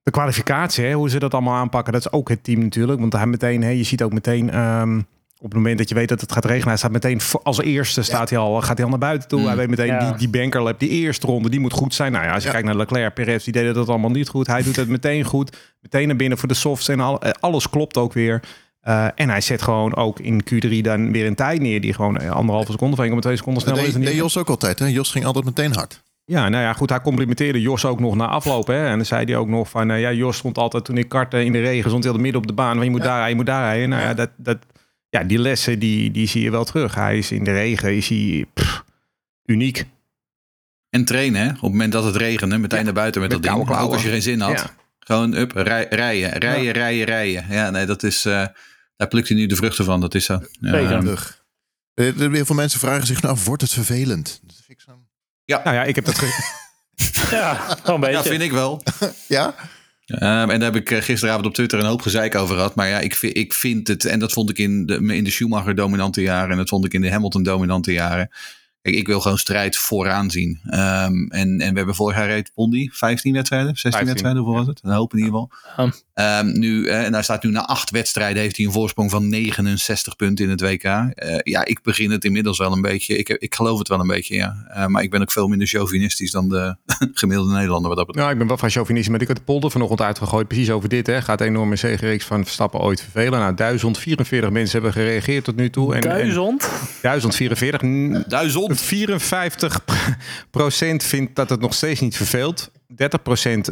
de kwalificatie, hè, hoe ze dat allemaal aanpakken. Dat is ook het team natuurlijk. Want hij meteen, hè, je ziet ook meteen... ehm, op het moment dat je weet dat het gaat regenen, hij staat meteen als eerste staat hij al, gaat hij al naar buiten toe. Mm. Hij weet meteen Ja. die, die bankerlap, die eerste ronde, die moet goed zijn. Nou ja, als je Ja. kijkt naar Leclerc, Perez, die deden dat allemaal niet goed. Hij doet het meteen goed, meteen naar binnen voor de softs en al, eh, alles klopt ook weer. Eh, en hij zet gewoon ook in Q3 dan weer een tijd neer die gewoon eh, anderhalve seconde van 1,2 seconden sneller is. die- Jos ook altijd. Hè? Jos ging altijd meteen hard. Ja, nou ja, goed. Hij complimenteerde Jos ook nog na afloop. Hè? En dan zei hij ook nog van... eh, ja, Jos stond altijd toen ik kartte in de regen... stond hij altijd midden op de baan. Van, je moet daar rijden, je moet daar rijden. Nou ja, dat, dat, ja die lessen die, die zie je wel terug. Hij is in de regen is hij, pff, uniek. En trainen, hè? Op het moment dat het regende, meteen Ja, naar buiten met, met dat ding. Ook als je geen zin had. Ja. Gewoon up, rij- rijden, rijden, rijden, rijden. Ja, nee, dat is... eh, daar plukt hij nu de vruchten van, dat is zo. Zeker. Eh, er- Heel veel mensen vragen zich nou af, wordt het vervelend? Dat vind ik zo- Nou ja, ik heb dat... ge- Ja, wel een beetje. ja, vind ik wel. Ja? Ehm, en daar heb ik eh, gisteravond op Twitter een hoop gezeik over gehad. Maar ja, ik vind, ik vind het, en dat vond ik in de, in de Schumacher dominante jaren en dat vond ik in de Hamilton dominante jaren. Kijk, ik wil gewoon strijd vooraan zien. Ehm, en, en we hebben vorig jaar reed Bondi 15 wedstrijden, 16 15, wedstrijden, hoeveel was het? Een hoop in ieder geval. Ja. Ehm, nu, eh, en hij staat nu na acht wedstrijden, heeft hij een voorsprong van 69 punten in het WK. Eh, ja, ik begin het inmiddels wel een beetje, ik, ik geloof het wel een beetje, ja. Eh, maar ik ben ook veel minder chauvinistisch dan de gemiddelde Nederlander wat dat betreft. nou, ik ben wel van chauvinistisch. Maar ik had de polder vanochtend uitgegooid. Precies over dit. Hè. Gaat de enorme zegenreeks van Verstappen ooit vervelen? Nou, 1044 mensen hebben gereageerd tot nu toe. En, en Duizend? 1044. n- Duizend! 54% vindt dat het nog steeds niet verveelt. 30%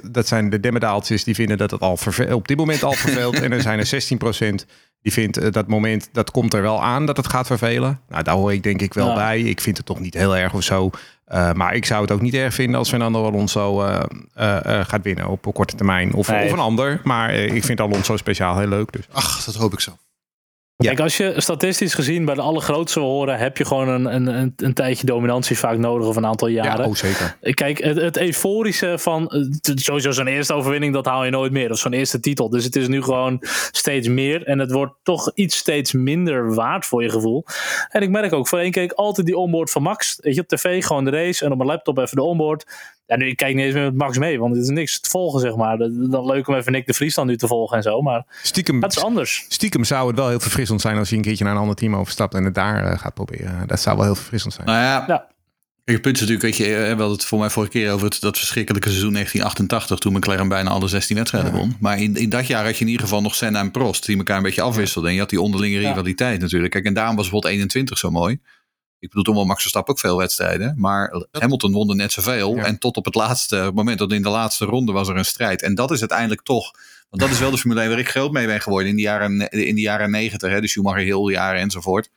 dat zijn de demmerdaaltjes die vinden dat het al op dit moment al verveelt. en er zijn er 16% die vindt eh, dat moment dat komt er wel aan dat het gaat vervelen. Nou, daar hoor ik denk ik wel Ja. bij. Ik vind het toch niet heel erg of zo. Eh, maar ik zou het ook niet erg vinden als Fernando Alonso eh, eh, gaat winnen op een korte termijn. Of, Nee. of een ander. Maar ik vind Alonso speciaal heel leuk. Dus. Ach, dat hoop ik zo. Ja. Kijk, als je statistisch gezien bij de allergrootste horen, heb je gewoon een, een, een, een tijdje dominantie vaak nodig of een aantal jaren. Ja, oh zeker. Kijk, het, het euforische van sowieso zo'n eerste overwinning, dat haal je nooit meer. Of zo'n eerste titel. Dus het is nu gewoon steeds meer. En het wordt toch iets steeds minder waard voor je gevoel. En ik merk ook, voor één keer altijd die onboard van Max. Weet je, op tv gewoon de race en op mijn laptop even de onboard. Ja, nu ik kijk niet eens meer met Max mee, want het is niks te volgen, zeg maar. Dat- Dan leuk om even Nick de Vries dan nu te volgen en zo. Maar Stiekem, het is anders. stiekem zou het wel heel verfrissend zijn als je een keertje naar een ander team overstapt en het daar eh, gaat proberen. Dat zou wel heel verfrissend zijn. Nou ja, Ja. Het punt is natuurlijk, weet je, we hadden het voor mij vorige keer over het, dat verschrikkelijke seizoen 1988, toen McLaren bijna alle 16 wedstrijden won. Maar in, in dat jaar had je in ieder geval nog Senna en Prost, die elkaar een beetje afwisselden. En je had die onderlinge Ja. rivaliteit natuurlijk. Kijk, en daarom was bijvoorbeeld 21 zo mooi. Ik bedoel, toen won Max Verstappen ook veel wedstrijden. Maar Hamilton won er net zoveel. Ja. En tot op het laatste moment, tot in de laatste ronde was er een strijd. En dat is uiteindelijk toch, want dat is wel de Formule 1 waar ik groot mee ben geworden in de jaren, in de jaren 90. Hè, de Schumacher heel jaren enzovoort.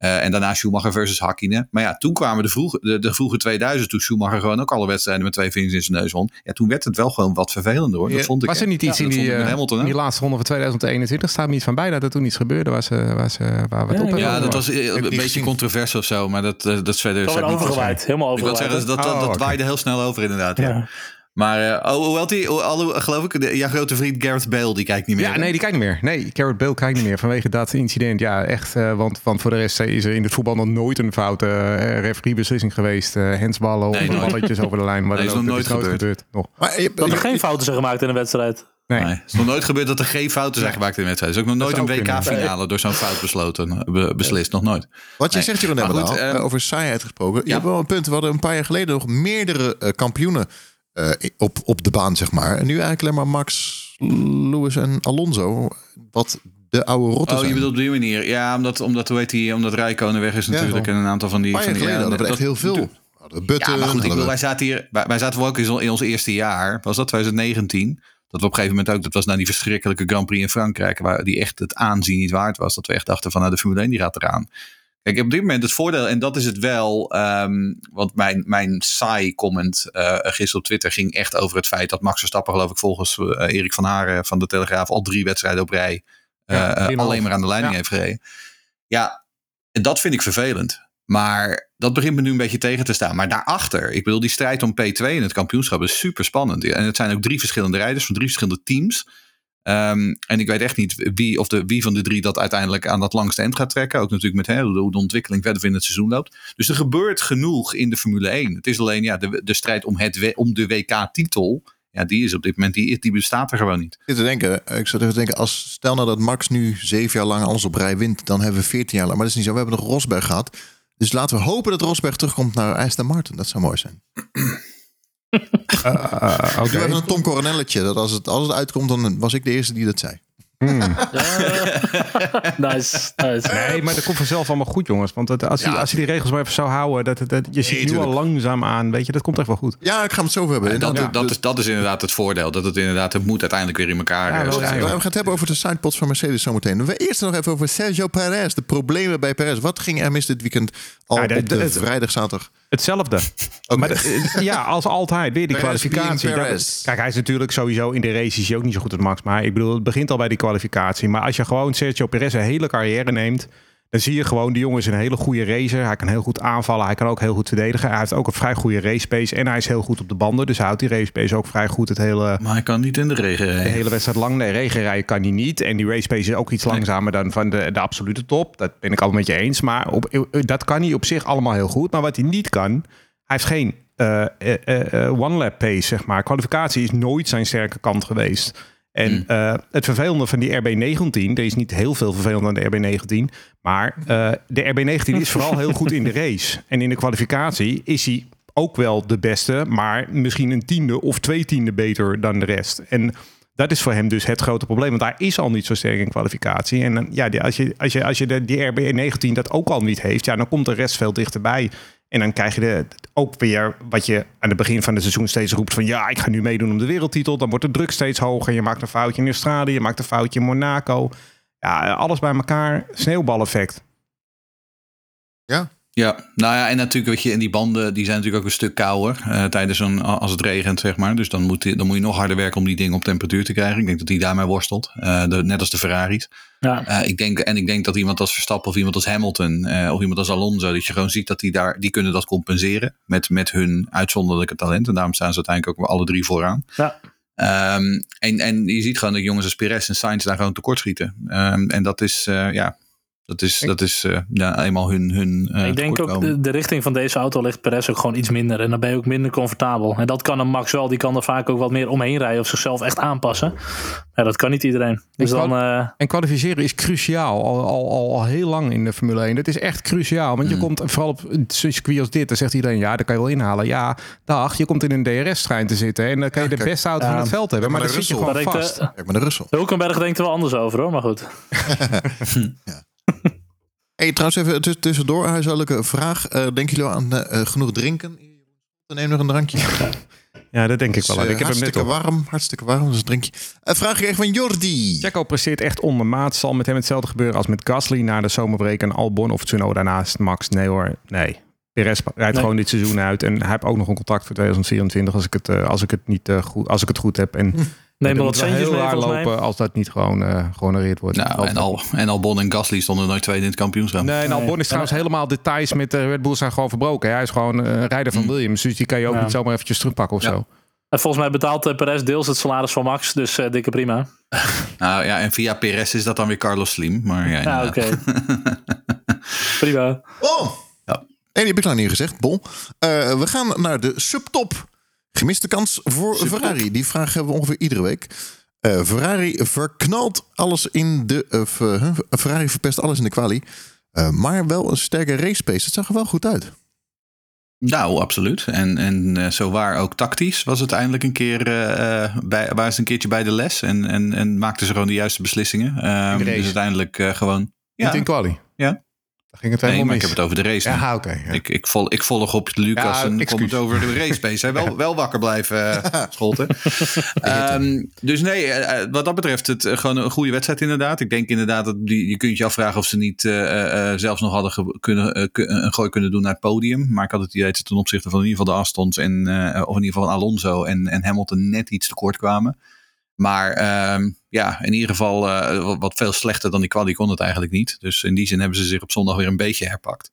Eh, en daarna Schumacher versus Hakkinen. Maar ja, toen kwamen de vroege, de, de vroege 2000, toen Schumacher gewoon ook alle wedstrijden met twee vingers in zijn neus won. Ja, toen werd het wel gewoon wat vervelender hoor. Dat vond ik. Was er niet iets Ja, in, die, eh, Hamilton, in die laatste ronde van 2021? Staat me iets van bij dat er toen iets gebeurde waar, ze, waar, ze, waar we het Ja, op. Ja, dat was eh, een beetje gezien. controvers of zo, maar dat, eh, dat is verder. Dat overgewaaid. Helemaal Ik wil overgewaaid. zeggen, dat, dat, Oh, dat waaide heel snel over inderdaad. Ja. Maar uh, oh, hoewel die, alle, geloof ik, de, jouw grote vriend Gareth Bale, die kijkt niet meer. Ja, nee, die kijkt niet meer. Nee, Garrett Bale kijkt niet meer vanwege dat incident. Ja, echt. eh, want, want voor de rest is er in het voetbal nog nooit een foute uh, refereebeslissing geweest. Uh, hensballen of nooit. balletjes over de lijn. Maar Nee, is nog nooit gebeurd. Nog. Maar je, Dat je- er geen fouten zijn gemaakt in een wedstrijd. Nee. Nee. Het is nog nooit gebeurd dat er geen fouten zijn gemaakt in de wedstrijd. Er is ook nog nooit een. WK-finale door zo'n fout besloten, eh, be- beslist. Nog nooit. Wat je Nee. zegt, Jeroen goed, eh, ehm, over saaiheid gesproken. Je hebt wel een punt. We hadden een paar jaar geleden nog meerdere eh, kampioenen eh, op, op de baan, zeg maar. En nu eigenlijk alleen maar Max, Lewis en Alonso. Wat de oude rotten Oh, je bedoelt op die manier. Ja, omdat, omdat hoe heet die, omdat Rijkonen weg is natuurlijk. en een aantal van die... Van geleden ja, hadden we echt heel veel. Button, Ja, maar goed, ik bedoel, wij zaten hier, wij, wij zaten wel ook in, ons- in ons eerste jaar, was dat 2019, dat we op een gegeven moment ook, dat was nou die verschrikkelijke Grand Prix in Frankrijk, waar die echt het aanzien niet waard was, dat we echt dachten van, nou, de Formule 1 die gaat eraan. Kijk, op dit moment het voordeel, en dat is het wel, ehm, want mijn, mijn saai comment eh gisteren op Twitter ging echt over het feit dat Max Verstappen, geloof ik, volgens eh, Erik van Haren van de Telegraaf al drie wedstrijden op rij eh, Ja, alleen maar aan de leiding Ja. heeft gereden. Ja, dat vind ik vervelend. Maar dat begint me nu een beetje tegen te staan. Maar daarachter, ik bedoel, die strijd om P2 in het kampioenschap is super spannend. En het zijn ook drie verschillende rijders van drie verschillende teams. Ehm, en ik weet echt niet wie, of de, wie van de drie dat uiteindelijk aan dat langste eind gaat trekken. Ook natuurlijk met hè, hoe de ontwikkeling verder in het seizoen loopt. Dus er gebeurt genoeg in de Formule 1. Het is alleen ja, de, de strijd om, het, om de WK-titel. Ja, die is op dit moment, die, die bestaat er gewoon niet. Ik zit te denken, ik zat even denken, als stel nou dat Max nu zeven jaar lang alles op rij wint, dan hebben we veertien jaar lang. Maar dat is niet zo. We hebben nog Rosberg gehad. Dus laten we hopen dat Rosberg terugkomt naar Aston Martin. Dat zou mooi zijn. Uh, Ik doe even een Tom Coronelletje. Dat als het, als het uitkomt, dan was ik de eerste die dat zei. nice, nice. Nee, maar dat komt vanzelf allemaal goed, jongens. Want dat, als, je, Ja. als je die regels maar even zou houden, dat, dat, dat- je ziet nu al langzaam aan, weet je, dat komt echt wel goed. Ja, ik ga het zo over hebben. En dat, dat, is, dat is inderdaad het voordeel. Dat het inderdaad, het moet uiteindelijk weer in elkaar Ja, eh, ja, We gaan het hebben over de sidepods van Mercedes zometeen. We eerst nog even over Sergio Perez. De problemen bij Perez. Wat ging er mis dit weekend al Ja, de- op de, de- vrijdag, zaterdag? Hetzelfde. Maar de- eh, ja, als altijd weer die Perez kwalificatie. Dat- kijk, hij is natuurlijk sowieso in de race is hij ook niet zo goed als Max. Maar ik bedoel, het begint al bij die kwalificatie. Maar als je gewoon Sergio Perez een hele carrière neemt, dan zie je gewoon, die jongen is een hele goede racer. Hij kan heel goed aanvallen, hij kan ook heel goed verdedigen. Hij heeft ook een vrij goede race pace en hij is heel goed op de banden. Dus hij houdt die race pace ook vrij goed het hele, Maar hij kan niet in de regen de rijden. hele wedstrijd lang. Nee, regenrijden kan hij niet. En die race pace is ook iets langzamer dan van de, de absolute top. Dat ben ik allemaal met je eens. Maar op, dat kan hij op zich allemaal heel goed. Maar wat hij niet kan, hij heeft geen eh, eh, eh, one-lap pace, zeg maar. Kwalificatie is nooit zijn sterke kant geweest. En eh, het vervelende van die RB19, er is niet heel veel vervelend aan de RB19, maar eh, de RB19 is vooral heel goed in de race. En in de kwalificatie is hij ook wel de beste, maar misschien een tiende of twee tiende beter dan de rest. En dat is voor hem dus het grote probleem, want hij is al niet zo sterk in kwalificatie. En dan, ja, als je, als je, als je de, die RB19 dat ook al niet heeft, ja, dan komt de rest veel dichterbij. En dan krijg je de, ook weer wat je aan het begin van het seizoen steeds roept van ja, ik ga nu meedoen om de wereldtitel. Dan wordt de druk steeds hoger. Je maakt een foutje in Australië, je maakt een foutje in Monaco. Ja, alles bij elkaar, sneeuwbaleffect. Ja, nou ja, en natuurlijk, weet je, en die banden die zijn natuurlijk ook een stuk kouder eh, tijdens een, als het regent, zeg maar. Dus dan moet, dan moet je nog harder werken om die dingen op temperatuur te krijgen. Ik denk dat hij daarmee worstelt, eh, de, net als de Ferraris. Ja. Eh, ik denk, en ik denk dat iemand als Verstappen of iemand als Hamilton of iemand als Alonso, dat je gewoon ziet dat die daar, die kunnen dat compenseren met, met hun uitzonderlijke talent. En daarom staan ze uiteindelijk ook alle drie vooraan. Ja. Ehm, en, en je ziet gewoon dat jongens als Perez en Sainz daar gewoon tekortschieten. Ehm en dat is, ja, dat is, dat is eh, ja, eenmaal hun, hun eh, ik denk ook, de, de richting van deze auto ligt Perez ook gewoon iets minder. En dan ben je ook minder comfortabel. En dat kan een Max wel. Die kan er vaak ook wat meer omheen rijden of zichzelf echt aanpassen. Ja, dat kan niet iedereen. Dus Ik dan... eh, En kwalificeren is cruciaal, al, al, al, al heel lang in de Formule 1. Dat is echt cruciaal, want je komt vooral op een circuit als dit, dan zegt iedereen, ja, dat kan je wel inhalen. Ja, dag, je komt in een DRS-trein te zitten en dan kan je de beste auto ja, van het veld hebben, maar maar dan zit je gewoon Maar ik, vast. Kijk maar de Russell. Hulkenberg denkt er wel anders over hoor, maar goed. Hey, trouwens even tuss- tussendoor, huishoudelijke vraag. Eh denken jullie aan eh, eh, genoeg drinken? Neem nog een drankje. Ja, dat denk ik wel. is, ik eh, heb hem net hartstikke op. warm, hartstikke warm, dus een drinkje. Een vraag gekregen van Jordi. Checo presteert echt ondermaat. Zal met hem hetzelfde gebeuren als met Gasly na de zomerbreak en Albon of Tsunoda daarnaast. Max, nee hoor, nee. Perez rijdt Nee. gewoon dit seizoen uit en hij heeft ook nog een contract voor 2024 als ik het, eh, als ik het, niet, eh, goed, als ik het goed heb. En Neem het wel wat centjes heel mee lopen als dat niet gewoon uh, gehonoreerd wordt. Nou, en, Al, en Albon en Gasly stonden nooit tweede in het kampioenschap. Nee, en Albon is trouwens helemaal details met de Red Bull zijn gewoon verbroken. Hij is gewoon een rijder van Williams, dus die kan je ook Ja. niet zomaar eventjes terugpakken of Ja. zo. En volgens mij betaalt Perez deels het salaris van Max. Dus eh, dikke prima. Nou ja, en via Perez is dat dan weer Carlos Slim. Maar ja, oké. prima. Oh! En die heb ik nou niet gezegd, Bol. Eh, we gaan naar de subtop. Gemiste kans voor Subtop. Ferrari. Die vraag hebben we ongeveer iedere week. Eh, Ferrari verknalt alles in de. eh? Ferrari verpest alles in de. Eh, maar wel een sterke race pace. Het zag er wel goed uit. Nou, absoluut. En, en zo waar ook tactisch was het eindelijk een keer bij, waren ze een keertje bij de les en, en, en maakten ze gewoon de juiste beslissingen. Race. dus uiteindelijk gewoon. Ja, Niet in quali. Ja. Daar ging het nee, maar ik heb het over de race. nu. Ja, oké. ja. Ik, ik, vol, ik volg op Lucas en kom het over de race. Hij wel, wel wakker blijven, uh, Scholten. Ehm, dus nee, eh, eh, wat dat betreft, het, eh, gewoon een goede wedstrijd inderdaad. Ik denk inderdaad dat die, je kunt je afvragen of ze niet eh, eh, zelfs nog hadden kunnen, eh, ku- een gooi kunnen doen naar het podium. Maar ik had het idee dat ze ten opzichte van in ieder geval de Astons en, eh, of in ieder geval Alonso en, en Hamilton net iets tekort kwamen. Maar ehm, ja, in ieder geval eh, wat- wat veel slechter dan die quali kon het eigenlijk niet. Dus in die zin hebben ze zich op zondag weer een beetje herpakt.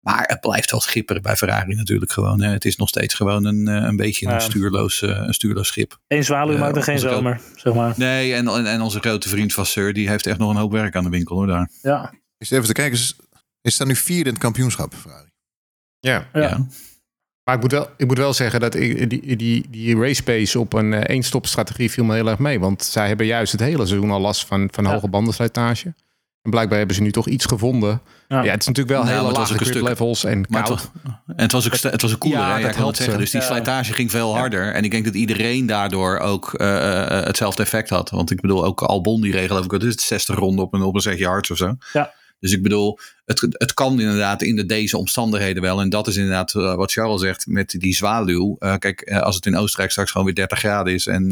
Maar het blijft wel schipperen bij Ferrari natuurlijk gewoon. Hè. Het is nog steeds gewoon een, eh, een beetje een, Ja. stuurloos, eh, een stuurloos schip. Eén zwaluw maakt er geen zomer, zeg maar. Nee, en, en, en onze grote vriend Vasseur, die heeft echt nog een hoop werk aan de winkel hoor daar. Ja, Is even te kijken. Is, is daar nu vierde in het kampioenschap, Ferrari? Ja. ja. Ja. Maar ik moet wel, ik moet wel zeggen dat ik, die, die, die race pace op een eh, één-stop-strategie viel me heel erg mee. Want zij hebben juist het hele seizoen al last van, van Ja. hoge bandenslijtage. En blijkbaar hebben ze nu toch iets gevonden. Ja. Ja, het is natuurlijk wel Nou, hele maar het was lage grip stuk- levels en het koud. was, en het was ook het was een koeler, Ja, hè? dat Ja, ik wil helpt het zeggen. ze. Dus die Ja. slijtage ging veel harder. En ik denk dat iedereen daardoor ook eh, eh, hetzelfde effect had. Want ik bedoel, ook Albon die regel geloof ik, het 60 ronden op een, op een setje yards of zo. Ja. Dus ik bedoel, het, het kan inderdaad in de, deze omstandigheden wel. En dat is inderdaad eh, wat Charles zegt met die zwaluw. Eh, kijk, eh, als het in Oostenrijk straks gewoon weer 30 graden is en,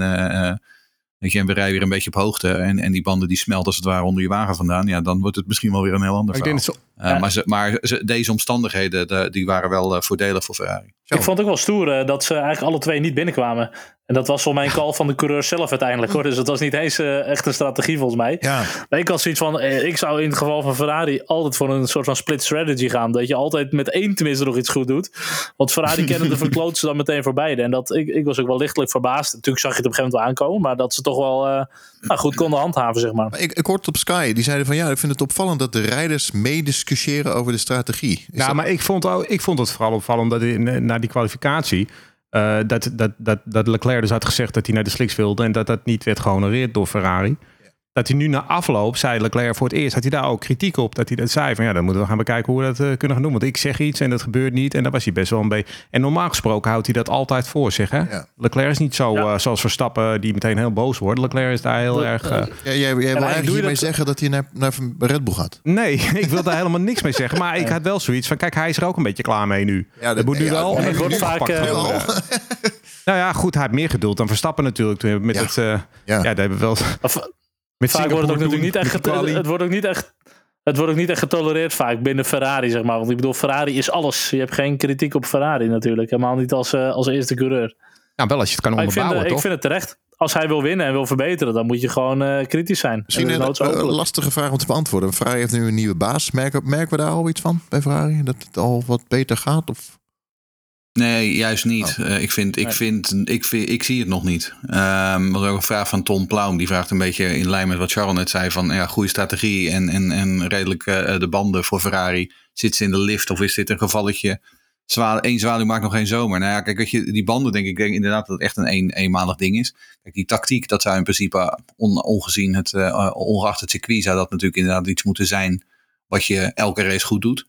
weet je, en we rijden weer een beetje op hoogte en, en die banden die smelten als het ware onder je wagen vandaan. Ja, dan wordt het misschien wel weer een heel ander Maar ik verhaal. denk dat Ja. Maar, ze, maar ze- deze omstandigheden de- die waren wel voordelig voor Ferrari. Zo. Ik vond het ook wel stoer eh, dat ze eigenlijk alle twee niet binnenkwamen. En dat was voor mij een call van de coureur zelf uiteindelijk hoor. Dus dat was niet eens eh, echt een strategie volgens mij. Ja, Maar ik had zoiets van, eh, ik zou in het geval van Ferrari altijd voor een soort van split strategy gaan. Dat je altijd met één tenminste nog iets goed doet. Want Ferrari kennen de verkloot ze dan meteen voor beide. En dat, ik, ik was ook wel lichtelijk verbaasd. Natuurlijk zag je het op een gegeven moment wel aankomen. Maar dat ze toch wel nou, goed konden handhaven, zeg maar. Maar ik, ik hoorde het op Sky. Die zeiden van ja, ik vind het opvallend dat de rijders meediscussiëren over de strategie. Is nou, dat- maar ik vond, ook, ik vond het vooral opvallend dat in, na die kwalificatie... eh, dat, dat, dat, dat Leclerc dus had gezegd dat hij naar de slicks wilde... en dat dat niet werd gehonoreerd door Ferrari. Dat hij nu na afloop, zei Leclerc voor het eerst... had hij daar ook kritiek op. Dat hij dat zei van ja, dan moeten we gaan bekijken hoe we dat eh, kunnen gaan doen. Want ik zeg iets en dat gebeurt niet. En daar was hij best wel een beetje... En normaal gesproken houdt hij dat altijd voor zich. Hè? Ja. Leclerc is niet zo Ja. eh, zoals Verstappen die meteen heel boos wordt. Leclerc is daar heel Dat- erg... eh, Ja, jij, jij wil doe eigenlijk je hiermee dat- zeggen dat hij naar, naar Red Bull gaat. Nee, ik wil daar helemaal niks mee zeggen. Maar ik had wel zoiets van, kijk, hij is er ook een beetje klaar mee nu. Ja, dat, moet nu wel wordt vaak, eh. Nou ja, goed, hij heeft meer geduld dan Verstappen natuurlijk. Met Ja. het, eh, ja. Ja. daar hebben we wel... Met vaak wordt het ook natuurlijk niet echt, quali. het wordt ook niet echt... Het wordt ook niet echt getolereerd vaak binnen Ferrari, zeg maar. Want ik bedoel, Ferrari is alles. Je hebt geen kritiek op Ferrari natuurlijk. Helemaal niet als, eh, als eerste coureur. Nou, wel als je het kan Maar ik vind, onderbouwen, eh, ik toch? vind het terecht. Als hij wil winnen en wil verbeteren, dan moet je gewoon eh, kritisch zijn. Misschien een lastige vraag om te beantwoorden. Ferrari heeft nu een nieuwe baas. Merken, merken we daar al iets van bij Ferrari? Dat het al wat beter gaat? Of? Nee, juist niet. Eh, ik, vind, ik, vind, ik, vind, ik zie het nog niet. Ehm was ook een vraag van Tom Plaum. Die vraagt een beetje in lijn met wat Charles net zei. Van ja, goede strategie en, en, en redelijk eh, de banden voor Ferrari. Zit ze in de lift of is dit een gevalletje? Zwa Eén zwaluw maakt nog geen zomer. Nou ja, kijk, weet je, die banden denk ik denk inderdaad dat het echt een, een eenmalig ding is. Kijk, die tactiek, dat zou in principe on, ongezien het, eh, ongeacht het circuit, zou dat natuurlijk inderdaad iets moeten zijn wat je elke race goed doet.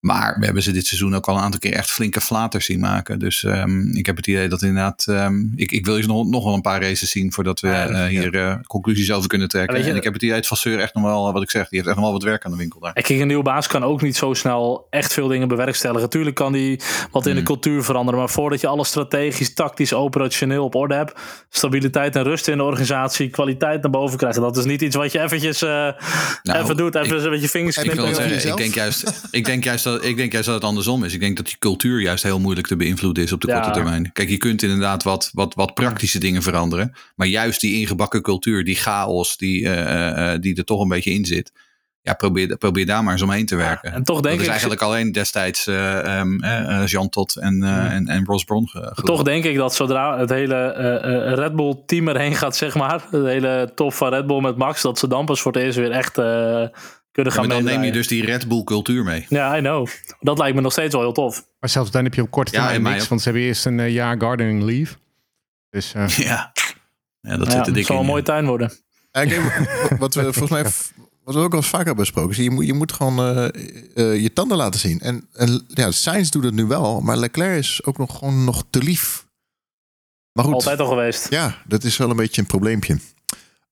Maar we hebben ze dit seizoen ook al een aantal keer echt flinke flaters zien maken. Dus ehm, ik heb het idee dat inderdaad... ehm, ik, ik wil je nog, nog wel een paar races zien voordat we eh, hier eh, conclusies over kunnen trekken. Je- en ik heb het idee dat Vasseur echt nog wel, wat ik zeg, die heeft echt nog wel wat werk aan de winkel daar. En kijk, een nieuwe baas kan ook niet zo snel echt veel dingen bewerkstelligen. Tuurlijk kan die wat in de Hmm. cultuur veranderen. Maar voordat je alles strategisch, tactisch, operationeel op orde hebt. Stabiliteit en rust in de organisatie. Kwaliteit naar boven krijgen. Dat is niet iets wat je eventjes eh, even doet. Even met je vingers ik Ik, wil knippen. zeggen, ik, denk juist, ik, denk juist dat, ik denk juist dat het andersom is. Ik denk dat die cultuur juist heel moeilijk te beïnvloeden is op de Ja. korte termijn. Kijk, je kunt inderdaad wat, wat, wat praktische dingen veranderen. Maar juist die ingebakken cultuur, die chaos die, eh, eh, eh, die er toch een beetje in zit. Ja, probeer, probeer daar maar eens omheen te werken. en toch denk dat is ik- eigenlijk alleen destijds eh, ehm, eh, eh, Jean Todt en, en, en Ross Brown. ge- Toch denk ik dat zodra het hele Red Bull team erheen gaat, zeg maar. De hele top van Red Bull met Max. Dat ze dan pas voor het eerst weer echt kunnen gaan maar dan neem je dus die Red Bull cultuur mee. Ja, I know. Dat lijkt me nog steeds wel heel tof. Maar zelfs dan heb je op korte Ja, termijn niks. Want ze hebben eerst een eh, jaar gardening leave. Dus eh, Ja. Ja, dat Ja, zit er het dik zal in. een ja. mooie tuin worden. Ja, wat we volgens mij wat we ook al eens vaker hebben besproken. is Je moet, je moet gewoon eh, eh, je tanden laten zien. En, en ja, Sainz doet het nu wel, maar Leclerc is ook nog gewoon nog te lief. Maar goed, Altijd al geweest. ja, dat is wel een beetje een probleempje.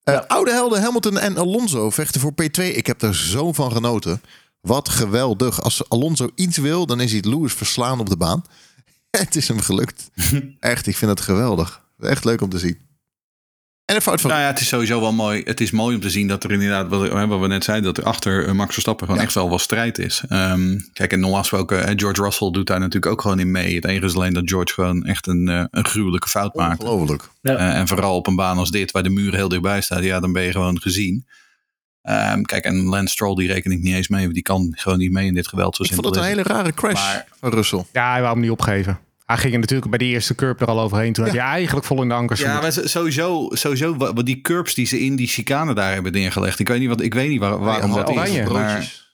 Eh, Ja. Oude helden Hamilton en Alonso vechten voor P2. Ik heb er zo van genoten. Wat geweldig. Als Alonso iets wil, dan is hij het Lewis verslaan op de baan. Het is hem gelukt. Echt, ik vind het geweldig. Echt leuk om te zien. En een fout van... Nou ja, het is sowieso wel mooi. Het is mooi om te zien dat er inderdaad, wat, wat we net zeiden, dat er achter eh, Max Verstappen gewoon Ja. echt wel wat strijd is. Ehm, kijk, en normaal gesproken, eh, George Russell doet daar natuurlijk ook gewoon in mee. Het enige is alleen dat George gewoon echt een, eh, een gruwelijke fout maakt. Ongelooflijk. Eh, en vooral op een baan als dit, waar de muur heel dichtbij staat, ja, dan ben je gewoon gezien. Ehm, kijk, en Lance Stroll, die reken ik niet eens mee. want Die kan gewoon niet mee in dit geweld. Zo Ik vond het een hele rare crash Maar- van Russell. Ja, hij wou hem niet opgeven. Hij ging er natuurlijk bij de eerste curb er al overheen. Toen had hij eigenlijk vol in de ankers Ja, maar sowieso, sowieso wat wat die curbs die ze in die chicane daar hebben neergelegd. Ik weet niet, wat, ik weet niet waar, waarom Nee, dat oranje. is. Maar.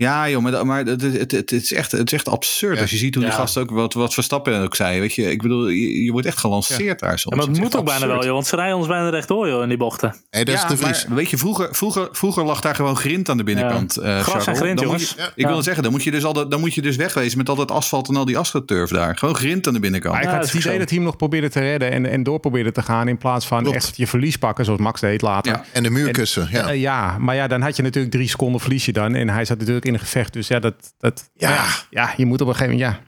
Ja, joh, maar, maar het, het, het, het is echt, het is echt absurd. Ja. Als je ziet hoe die Ja. gast ook, wat, wat Verstappen ook zei. Weet je, ik bedoel, je, je wordt echt gelanceerd daar soms. Ja, maar het moet ook bijna wel, joh. Want ze rijden ons bijna rechtdoor, joh, in die bochten. Hey, dat is ja, de Vries. maar weet je, vroeger, vroeger, vroeger lag daar gewoon grind aan de binnenkant. eh, Gras en grind, jongens. je- Ja. Ik wil zeggen, dan moet, je dus al dat, dan moet je dus wegwezen met al dat asfalt en al die asfalturf daar. Gewoon grind aan de binnenkant. Maar ik Ja, had het idee dat hij hem nog probeerde te redden en, en door probeerde te gaan. In plaats van Klopt. echt je verlies pakken, zoals Max deed later. Ja. En de muurkussen, ja. Eh, ja, maar ja, dan had je natuurlijk drie seconden verlies je dan. En hij zat natuurlijk in een gevecht. Dus ja, dat, dat, Ja. ja. ja, je moet op een gegeven moment, ja.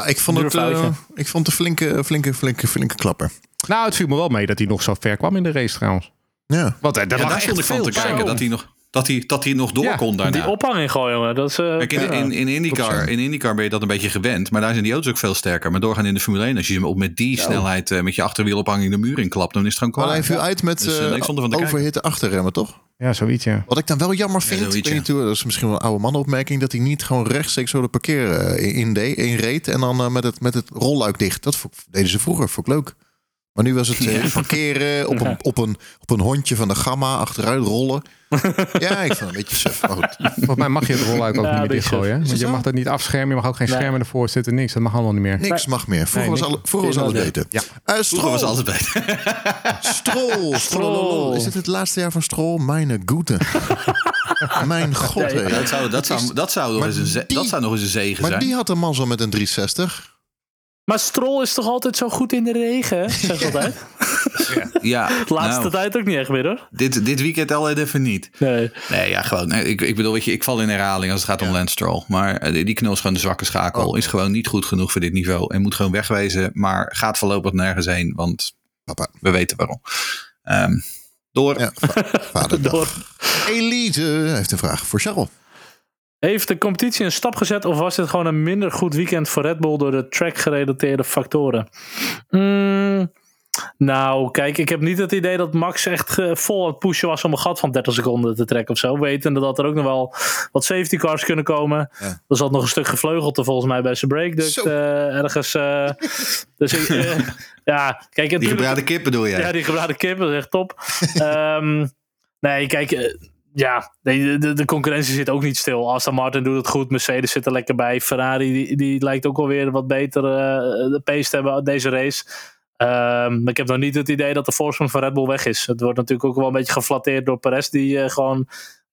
ja ik vond het, eh, ik vond het een flinke, flinke, flinke, flinke klapper. Nou, het viel me wel mee dat hij nog zo ver kwam in de race trouwens. Ja. Want eh, Ja, daar lag daar stond ik van te kijken dat hij nog, dat hij, dat hij nog door Ja, kon daarna. Die ophanging gooien, jongen. Dat is, eh, Kijk, in, ja. in, in, IndyCar, in IndyCar ben je dat een beetje gewend. Maar daar zijn die auto's ook veel sterker. Maar doorgaan in de Formule 1, als je hem op met die snelheid met je achterwielophanging de muur inklapt, dan is het gewoon Maar klaar. hij viel uit met Dus, overhitte achterremmen, toch? Ja, zoiets, ja. Wat ik dan wel jammer Ja, vind, ik zoiets, weet niet hoe, dat is misschien wel een oude mannenopmerking, dat hij niet gewoon rechtstreeks zo de parkeer eh, in, deed, in reed en dan eh, met, het, met het rolluik dicht. Dat deden ze vroeger, vond ik leuk. Maar nu was het eh, parkeren op een, op, een, op een hondje van de gamma, achteruit rollen. Ja, ik vond het een beetje suf. Maar goed. Volgens mij mag je het rolluik ook Ja, niet meer dichtgooien. hè? Want je zo? mag dat niet afschermen. Je mag ook geen Nee. schermen ervoor zitten. Niks. Dat mag allemaal niet meer. Niks mag meer. Vroeger Nee, was, niks. alle, vroeger was alles beter. Ja. Eh, Vroeger was alles beter. Stroll. Stroll. Is dit het laatste jaar van Stroll? Mijn goede. Mijn god. Hé. dat, zou, dat, zou, dat, zou nog Maar eens een ze- die- dat zou nog eens een zegen Maar zijn. die had een man zo met een 360. Maar Stroll is toch altijd zo goed in de regen, zeg altijd. ja, De laatste nou, tijd ook niet echt meer, hoor. dit, dit weekend al even niet. Nee. Nee, ja, gewoon. nee, Ik, ik bedoel, weet je, ik val in herhaling als het gaat om Lance Stroll. Maar eh, die- knul is gewoon de zwakke schakel. Oh. Is gewoon niet goed genoeg voor dit niveau. En moet gewoon wegwezen. Maar gaat voorlopig nergens heen. Want Papa. we weten waarom. Ehm, door. Ja, va- vaderdag. Door. Elise heeft een vraag voor Charles. Heeft de competitie een stap gezet of was dit gewoon een minder goed weekend voor Red Bull door de track-gerelateerde factoren? Mm, nou, kijk, ik heb niet het idee dat Max echt eh, vol aan het pushen was om een gat van 30 seconden te trekken of zo. Wetende dat er ook nog wel wat safety cars kunnen komen. Ja. Er zat nog een stuk gevleugelte volgens mij bij zijn breakduct Zo. eh, ergens. eh, dus ik, ja, kijk, Die gebraden kip bedoel jij? ja, die gebraden kip, dat is echt top. Ehm, nee, kijk, ja, nee, de, de concurrentie zit ook niet stil. Aston Martin doet het goed, Mercedes zit er lekker bij. Ferrari, die, die lijkt ook alweer wat beter eh, de pace te hebben uit deze race. Maar ik heb nog niet het idee dat de voorsprong van Red Bull weg is. Het wordt natuurlijk ook wel een beetje geflatteerd door Perez, die eh, gewoon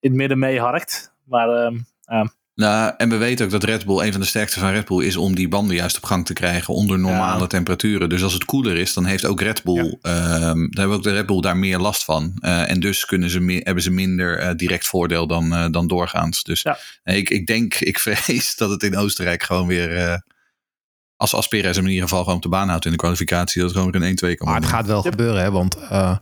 in het midden meeharkt. Maar ehm, ja. Nou, en we weten ook dat Red Bull, een van de sterkste van Red Bull, is om die banden juist op gang te krijgen onder normale Ja. temperaturen. Dus als het koeler is, dan heeft ook Red Bull, ehm, dan hebben ook de Red Bull daar meer last van. Eh, en dus kunnen ze meer, hebben ze minder eh, direct voordeel dan, eh, dan doorgaans. Dus Ja. ik, ik denk, ik vrees dat het in Oostenrijk gewoon weer, eh, als, als Perez hem in ieder geval gewoon op de baan houdt in de kwalificatie, dat het gewoon weer in 1-2 kan Maar het gaat wel gebeuren, hè? Want eh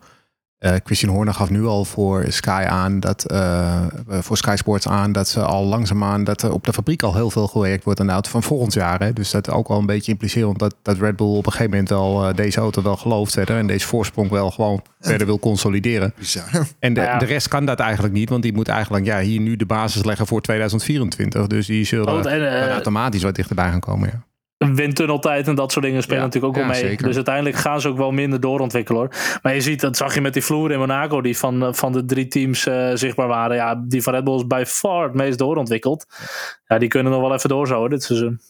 eh, Christian Horner gaf nu al voor Sky aan dat eh, voor Sky Sports aan dat ze al langzaamaan dat er op de fabriek al heel veel gewerkt wordt aan de auto van volgend jaar. Hè? Dus dat ook wel een beetje implicerend dat, dat Red Bull op een gegeven moment wel eh, deze auto wel gelooft verder en deze voorsprong wel gewoon verder wil consolideren. Bizar. En de, Ja. de rest kan dat eigenlijk niet, want die moet eigenlijk ja, hier nu de basis leggen voor 2024. Dus die zullen Oh, en, dan automatisch wat dichterbij gaan komen. Ja. Een windtunneltijd en dat soort dingen spelen Ja, natuurlijk ook wel ja, mee. zeker. Dus uiteindelijk gaan ze ook wel minder doorontwikkelen hoor. Maar je ziet, dat zag je met die vloer in Monaco, die van, eh, van de drie teams eh, zichtbaar waren. Ja, die van Red Bull is bij far het meest doorontwikkeld. Ja, die kunnen nog wel even doorzouden dit seizoen.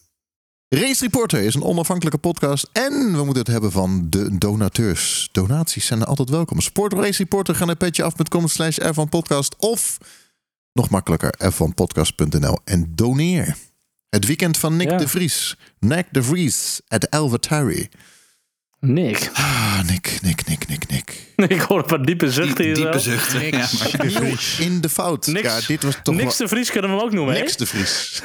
Race Reporter is een onafhankelijke podcast en we moeten het hebben van de donateurs. Donaties zijn altijd welkom. Support Race Reporter, ga naar petjeaf.com slash podcast of nog makkelijker f1podcast.nl en doneer. Het weekend van Nick Ja. de Vries. Nick de Vries at Alvatari. Nick. Ah, Nick, Nick, Nick, Nick, Nick. Ik hoor een paar diepe zuchten hier. Diepe zuchten. Ja, maar- in de fout. Niks, ja, dit was toch niks wel... de Vries kunnen we hem ook noemen, hè? Niks de Vries.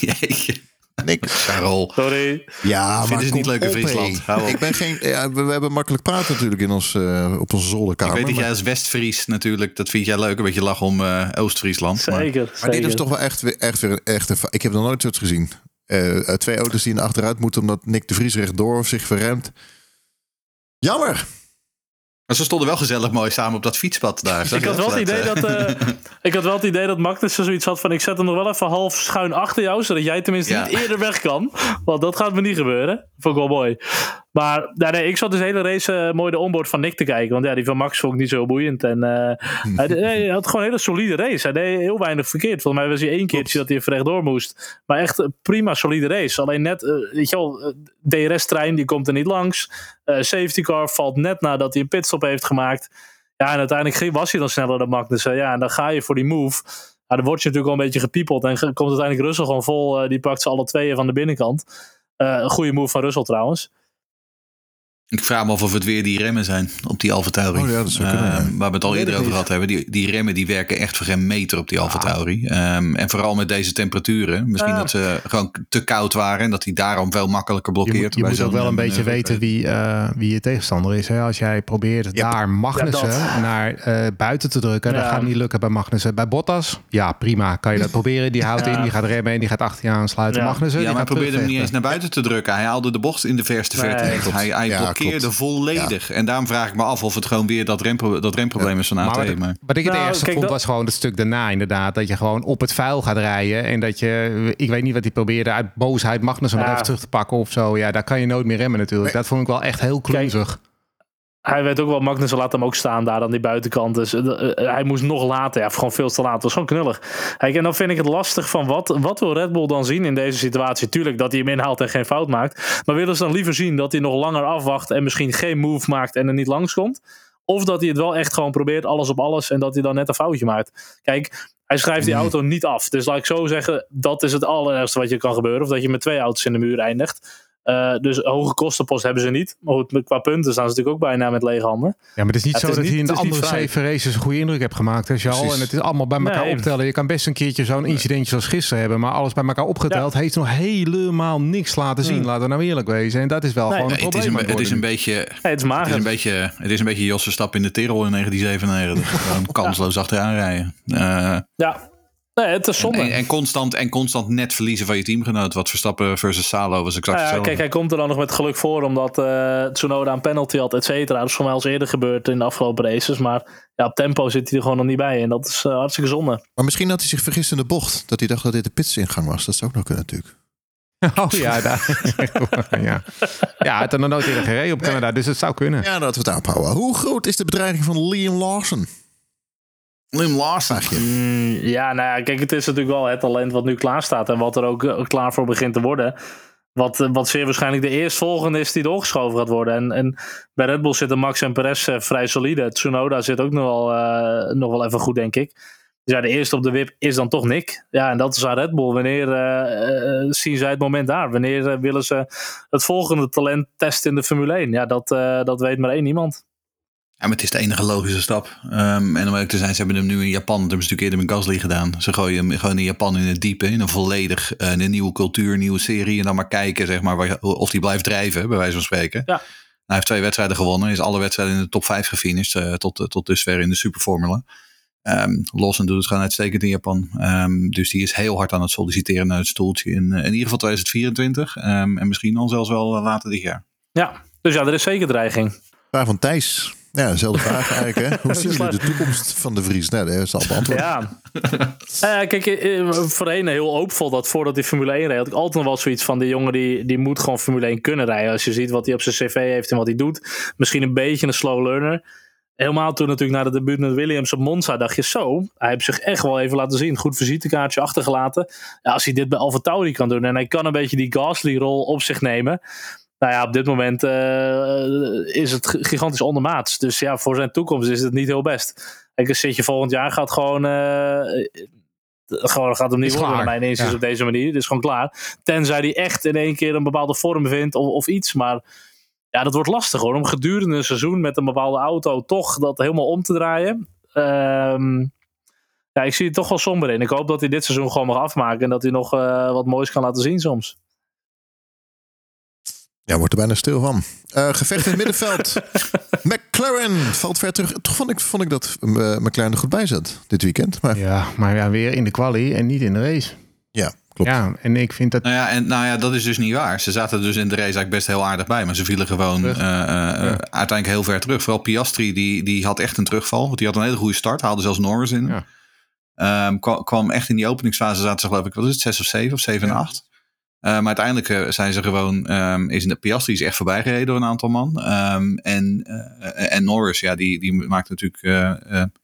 Jeetje. Niks. Karel. Sorry. Ja, maar het kom niet leuk in Friesland. Ik ben geen... Ja, we, we hebben makkelijk praten natuurlijk in ons, eh, op onze Ik zolderkamer. weet dat maar- jij als West-Fries natuurlijk, dat vind jij leuk, een beetje lachen om eh, Oost-Friesland. maar- Zeker. Maar dit zeker. is toch wel echt, weer- echt weer een echte... Ik heb nog nooit zoiets gezien. Eh, twee auto's die in de achteruit moeten omdat Nick de Vries rechtdoor zich verremt. Jammer. Maar ze stonden wel gezellig mooi samen op dat fietspad daar. Ik had, wel het idee dat, eh, ik had wel het idee dat Magnussen zoiets had van... ik zet hem nog wel even half schuin achter jou... zodat jij tenminste Ja. niet eerder weg kan. Want dat gaat me niet gebeuren. Vond ik wel mooi. Maar ja, nee, ik zat dus de hele race eh, mooi de onboard van Nick te kijken. Want ja, die van Max vond ik niet zo boeiend. En eh, hij, hij had gewoon een hele solide race. Hij deed heel weinig verkeerd. Volgens mij was hij één keertje dat hij even rechtdoor moest. Maar echt een prima solide race. Alleen net, eh, weet je wel, DRS-trein die komt er niet langs. Safety car valt net nadat hij een pitstop heeft gemaakt. Ja, en uiteindelijk was hij dan sneller dan Magnussen. Ja, en dan ga je voor die move. Ja, dan word je natuurlijk wel een beetje gepiepeld. En komt uiteindelijk Russell gewoon vol. die pakt ze alle tweeën van de binnenkant. Eh, een goede move van Russell trouwens. Ik vraag me af of het weer die remmen zijn op die Alfa Tauri. Oh ja, dat zou kunnen, Eh, ja. Waar we het al eerder over gehad hebben. Die, die remmen die werken echt voor geen meter op die Alfa Tauri. Ehm, en vooral met deze temperaturen. Misschien Ja. dat ze gewoon te koud waren. En dat hij daarom veel makkelijker Je blokkeert. moet, je moet ook wel een eh, beetje manoeuvre. weten wie, eh, wie je tegenstander is. Hè? Als jij probeert daar Magnussen Ja, naar eh, buiten te drukken, dat gaat niet lukken bij Magnussen. Bij Bottas, ja prima, kan je dat proberen. Die houdt Ja. in, die gaat remmen en die gaat achter je aansluiten. Ja. Magnussen, Ja, die maar hij probeerde hem niet eens naar buiten te drukken. Hij haalde de bocht in de verste verte. Hij, hij Klopt. volledig. En daarom vraag ik me af of het gewoon weer dat, rempro dat remprobleem is van AT. Maar wat, Maar, wat ik het Nou, ergste kijk, vond dat- was gewoon het stuk daarna inderdaad. Dat je gewoon op het vuil gaat rijden. En dat je, ik weet niet wat hij probeerde, uit boosheid Magnussen nog Ja. even terug te pakken of zo. Ja, daar kan je nooit meer remmen natuurlijk. Dat vond ik wel echt heel klunzig. Hij weet ook wel, Magnussen laat hem ook staan daar aan die buitenkant. Dus eh, eh, hij moest nog later. Ja, gewoon veel te laat. Het was gewoon knullig. Kijk, en dan vind ik het lastig van wat, wat wil Red Bull dan zien in deze situatie? Tuurlijk dat hij hem inhaalt en geen fout maakt. Maar willen ze dan liever zien dat hij nog langer afwacht en misschien geen move maakt en er niet langskomt? Of dat hij het wel echt gewoon probeert, alles op alles, en dat hij dan net een foutje maakt. Kijk, hij schrijft die auto niet af. Dus laat ik zo zeggen, dat is het allerergste wat je kan gebeuren. Of dat je met twee auto's in de muur eindigt. Eh, dus hoge kostenpost hebben ze niet. Maar goed, qua punten staan ze natuurlijk ook bijna met lege handen. Ja, maar het is niet Ja, zo is dat hij niet- in de is andere zeven races een goede indruk hebt gemaakt. Hè, Charles? En het is allemaal bij elkaar Nee. optellen. Je kan best een keertje zo'n incidentje zoals gisteren hebben. Maar alles bij elkaar opgeteld heeft nog helemaal niks laten zien. Laten we nou eerlijk wezen. En dat is wel Nee. gewoon een het, is probleem. een, aan het is een beetje... Nee, het is Het is, een beetje, het is een beetje Jos Verstappen in de Tirol in 1997. Gewoon kansloos achteraan rijden. Eh, Ja, nee, het is zonde. en, en, constant, en constant net verliezen van je teamgenoot. Wat Verstappen versus Salo was exact Nou ja, hetzelfde. kijk, hij komt er dan nog met geluk voor omdat eh Tsunoda een penalty had, et cetera. Dat is voor mij al eens eerder gebeurd in de afgelopen races. Maar ja, op tempo zit hij er gewoon nog niet bij. En dat is eh, hartstikke zonde. Maar misschien had hij zich vergist in de bocht. Dat hij dacht dat dit de pitsingang was. Dat zou ook nog kunnen natuurlijk. Oh ja, daar. ja. ja, hij had er nog nooit eerder gereden op Canada. Dus het zou kunnen. Ja, laten we het aanhouden. Hoe groot is de bedreiging van Liam Lawson? Liam Lawson. Vraag je. Mm, ja, nou ja, kijk, het is natuurlijk wel het talent wat nu klaar staat. En wat er ook eh, klaar voor begint te worden. Wat, eh, wat zeer waarschijnlijk de eerstvolgende is die doorgeschoven gaat worden. En, en bij Red Bull zitten Max en Perez eh, vrij solide. Tsunoda zit ook nog wel, nog wel even goed, denk ik. Dus ja, de eerste op de wip is dan toch Nick. Ja, en dat is aan Red Bull. Wanneer zien zij het moment daar? Wanneer willen ze het volgende talent testen in de Formule 1? Ja, dat, dat weet maar één iemand. Ja, maar het is de enige logische stap. Ehm, en om eerlijk te zijn, ze hebben hem nu in Japan. Dat hebben ze natuurlijk eerder met Gasly gedaan. Ze gooien hem gewoon in Japan in het diepe. In een volledig eh, een nieuwe cultuur, een nieuwe serie. En dan maar kijken zeg maar, waar- of hij blijft drijven, bij wijze van spreken. Ja. Hij heeft twee wedstrijden gewonnen. Is alle wedstrijden in de top 5 gefinished. eh, tot, tot dusver in de superformule. Ehm Lawson doet het gewoon uitstekend in Japan. Ehm, dus die is heel hard aan het solliciteren naar het stoeltje. In, eh, in ieder geval 2024. Ehm, en misschien dan zelfs wel eh, later dit jaar. Ja, dus ja, er is zeker dreiging. Vraag van Thijs. Ja, dezelfde vraag eigenlijk. Hè? Hoe zien jullie de toekomst van de Vries? Nou, dat is al beantwoord. Ja. Eh, kijk, eh, voorheen heel hoopvol dat voordat hij Formule 1 reed, had ik altijd nog wel zoiets van: die jongen die, die moet gewoon Formule 1 kunnen rijden. Als je ziet wat hij op zijn CV heeft en wat hij doet. Misschien een beetje een slow learner. Helemaal toen natuurlijk naar de debuut met Williams op Monza dacht je zo, hij heeft zich echt wel even laten zien. Goed visitekaartje achtergelaten. Ja, als hij dit bij Alfa Tauri kan doen en hij kan een beetje die Gasly-rol op zich nemen. Nou ja, op dit moment uh, is het gigantisch ondermaats. Dus ja, voor zijn toekomst is het niet heel best. Kijk, een zitje volgend jaar gaat gewoon... Uh, gewoon gaat hem niet worden, mijn inziens, ja. op deze manier. Het is gewoon klaar. Tenzij hij echt in één keer een bepaalde vorm vindt of, of iets. Maar ja, dat wordt lastig hoor. Om gedurende een seizoen met een bepaalde auto toch dat helemaal om te draaien. Um, ja, ik zie het toch wel somber in. Ik hoop dat hij dit seizoen gewoon mag afmaken. En dat hij nog uh, wat moois kan laten zien soms. Ja, wordt er bijna stil van. Uh, gevecht in het middenveld. McLaren valt ver terug. Toch vond ik, vond ik dat uh, McLaren er goed bij zat dit weekend. Maar... Ja, maar ja, weer in de quali en niet in de race. Ja, klopt. Ja, en ik vind dat... Nou ja, en, nou ja, dat is dus niet waar. Ze zaten dus in de race eigenlijk best heel aardig bij. Maar ze vielen gewoon uh, ja. uiteindelijk heel ver terug. Vooral Piastri, die, die had echt een terugval. Want die had een hele goede start. Haalde zelfs Norris in. Ja. Um, kwam, kwam, echt in die openingsfase zaten ze geloof ik, wat is het, 6 of 7 of 7 en 8. Uh, maar uiteindelijk uh, zijn ze gewoon, um, is de Piastri is echt voorbij gereden door een aantal man. Um, en, uh, en Norris, ja, die, die maakt natuurlijk,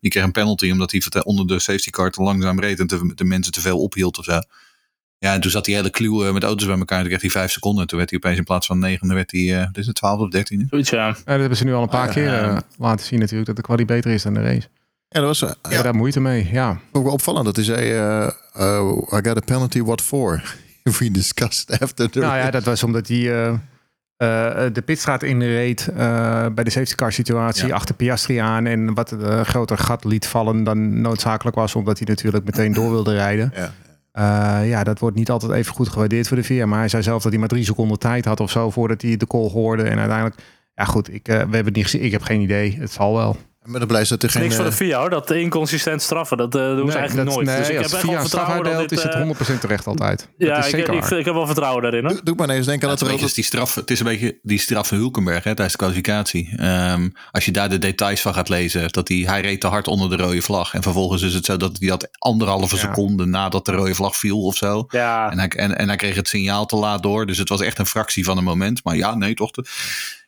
die kreeg een penalty omdat hij onder de safety car te langzaam reed en te, de mensen te veel ophield of zo. Ja, en toen zat die hele kluw met auto's bij elkaar. Toen kreeg hij vijf seconden. Toen werd hij opeens in plaats van negen, dan werd hij, dit is het, 12 of 13. Zoiets, ja. ja. Dat hebben ze nu al een paar keer laten zien natuurlijk, dat de kwaliteit beter is dan de race. Ja, dat was, uh, ja. daar moeite mee, ja. Ook wel opvallend dat hij zei, I got a penalty, what for? we discussed after the Nou ja, dat was omdat hij uh, uh, de pitstraat inreed uh, bij de safety car situatie ja. achter Piastri aan en wat een groter gat liet vallen dan noodzakelijk was, omdat hij natuurlijk meteen door wilde rijden. Ja. Uh, ja, dat wordt niet altijd even goed gewaardeerd voor de VIA. Maar hij zei zelf dat hij maar drie seconden tijd had of zo voordat hij de call hoorde. En uiteindelijk, ja goed, ik, uh, we hebben het niet gezien. Ik heb geen idee. Het zal wel. Ik ben blij dat er geen... Niks voor de VIA hoor, dat inconsistent straffen, dat uh, doen ze nee, eigenlijk dat, nooit. Nee, dus ik als heb echt wel vertrouwen dat dit, is het 100% terecht altijd. Ja, dat is ik, zeker ik, ik, heb wel vertrouwen daarin. Hoor. Doe, doe maar eens denken ja, dat er... Is die straf, het is een beetje die straf van Hulkenberg hè, tijdens de kwalificatie. Um, als je daar de details van gaat lezen, dat hij, hij reed te hard onder de rode vlag. En vervolgens is het zo dat hij dat anderhalve ja. seconde nadat de rode vlag viel of zo. Ja. En, hij, en, en hij kreeg het signaal te laat door. Dus het was echt een fractie van een moment. Maar ja, nee toch... De,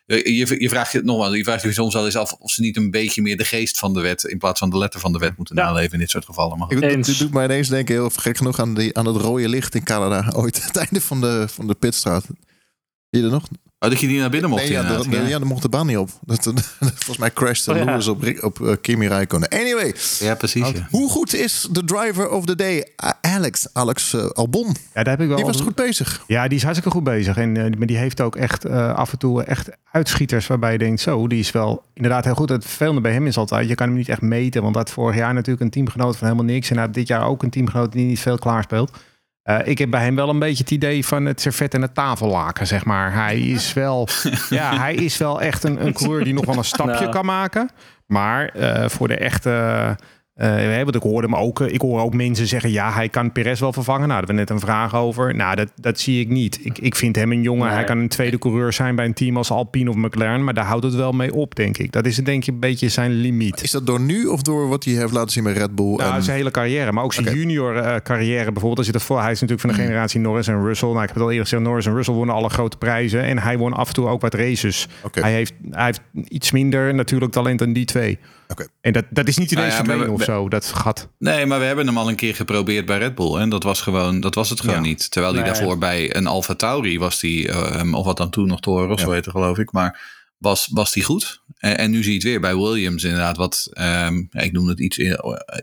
je, je vraagt je nogmaals, je vraagt je soms wel eens af of ze niet een beetje meer de geest van de wet in plaats van de letter van de wet moeten ja. naleven in dit soort gevallen. Maar ik, dit doet mij ineens denken, heel gek genoeg, aan, die, aan het rode licht in Canada. Ooit het einde van de, van de pitstraat. Zie je er nog? Oh, dat je niet naar binnen mocht. Nee, ja, de, de, ja, dan mocht de baan niet op. Dat, dat, volgens mij crashte oh, ja. Lewis op, op uh, Kimi Räikkönen. Anyway. Ja, precies. Ja. Hoe goed is de driver of the day? Uh, Alex, Alex uh, Albon. Ja, daar heb ik wel. Die was goed bezig. Ja, die is hartstikke goed bezig. En uh, maar die heeft ook echt af en toe echt uitschieters waarbij je denkt, zo, die is wel inderdaad heel goed. Het vervelende bij hem is altijd, je kan hem niet echt meten. Want dat vorig jaar natuurlijk een teamgenoot van helemaal niks. En nou, dit jaar ook een teamgenoot die niet veel klaarspeelt. Uh, ik heb bij hem wel een beetje het idee van het servet en het tafellaken, zeg maar. Hij is wel, ja, hij is wel echt een, een coureur die nog wel een stapje nou. kan maken. Maar uh, voor de echte... Uh, wat ik hoorde hem ook, ik hoor ook mensen zeggen, ja, hij kan Perez wel vervangen. Nou, daar hebben we net een vraag over. Nou, dat, dat zie ik niet. Ik, ik vind hem een jongen. Nee. Hij kan een tweede coureur zijn bij een team als Alpine of McLaren, maar daar houdt het wel mee op, denk ik. Dat is denk ik een beetje zijn limiet. Is dat door nu of door wat hij heeft laten zien bij Red Bull? Nou, en... zijn hele carrière, maar ook zijn okay. junior uh, carrière bijvoorbeeld. Als je dat voor, hij is natuurlijk van de mm. generatie Norris en Russell. Nou, ik heb het al eerder gezegd, Norris en Russell wonnen alle grote prijzen en hij won af en toe ook wat races. Okay. Hij, heeft, hij heeft iets minder natuurlijk talent dan die twee. Okay. En dat, dat is niet ineens nou ja, verdwenen of zo, dat gat. Nee, maar we hebben hem al een keer geprobeerd bij Red Bull. En dat was gewoon, dat was het gewoon ja. niet. Terwijl hij nee. daarvoor bij een Alfa Tauri was die, uh, of wat dan toen nog Toro Rosso ja. heette, geloof ik. Maar was, was die goed. En, en, nu zie je het weer bij Williams inderdaad. Wat, um, ja, ik noem het iets, uh,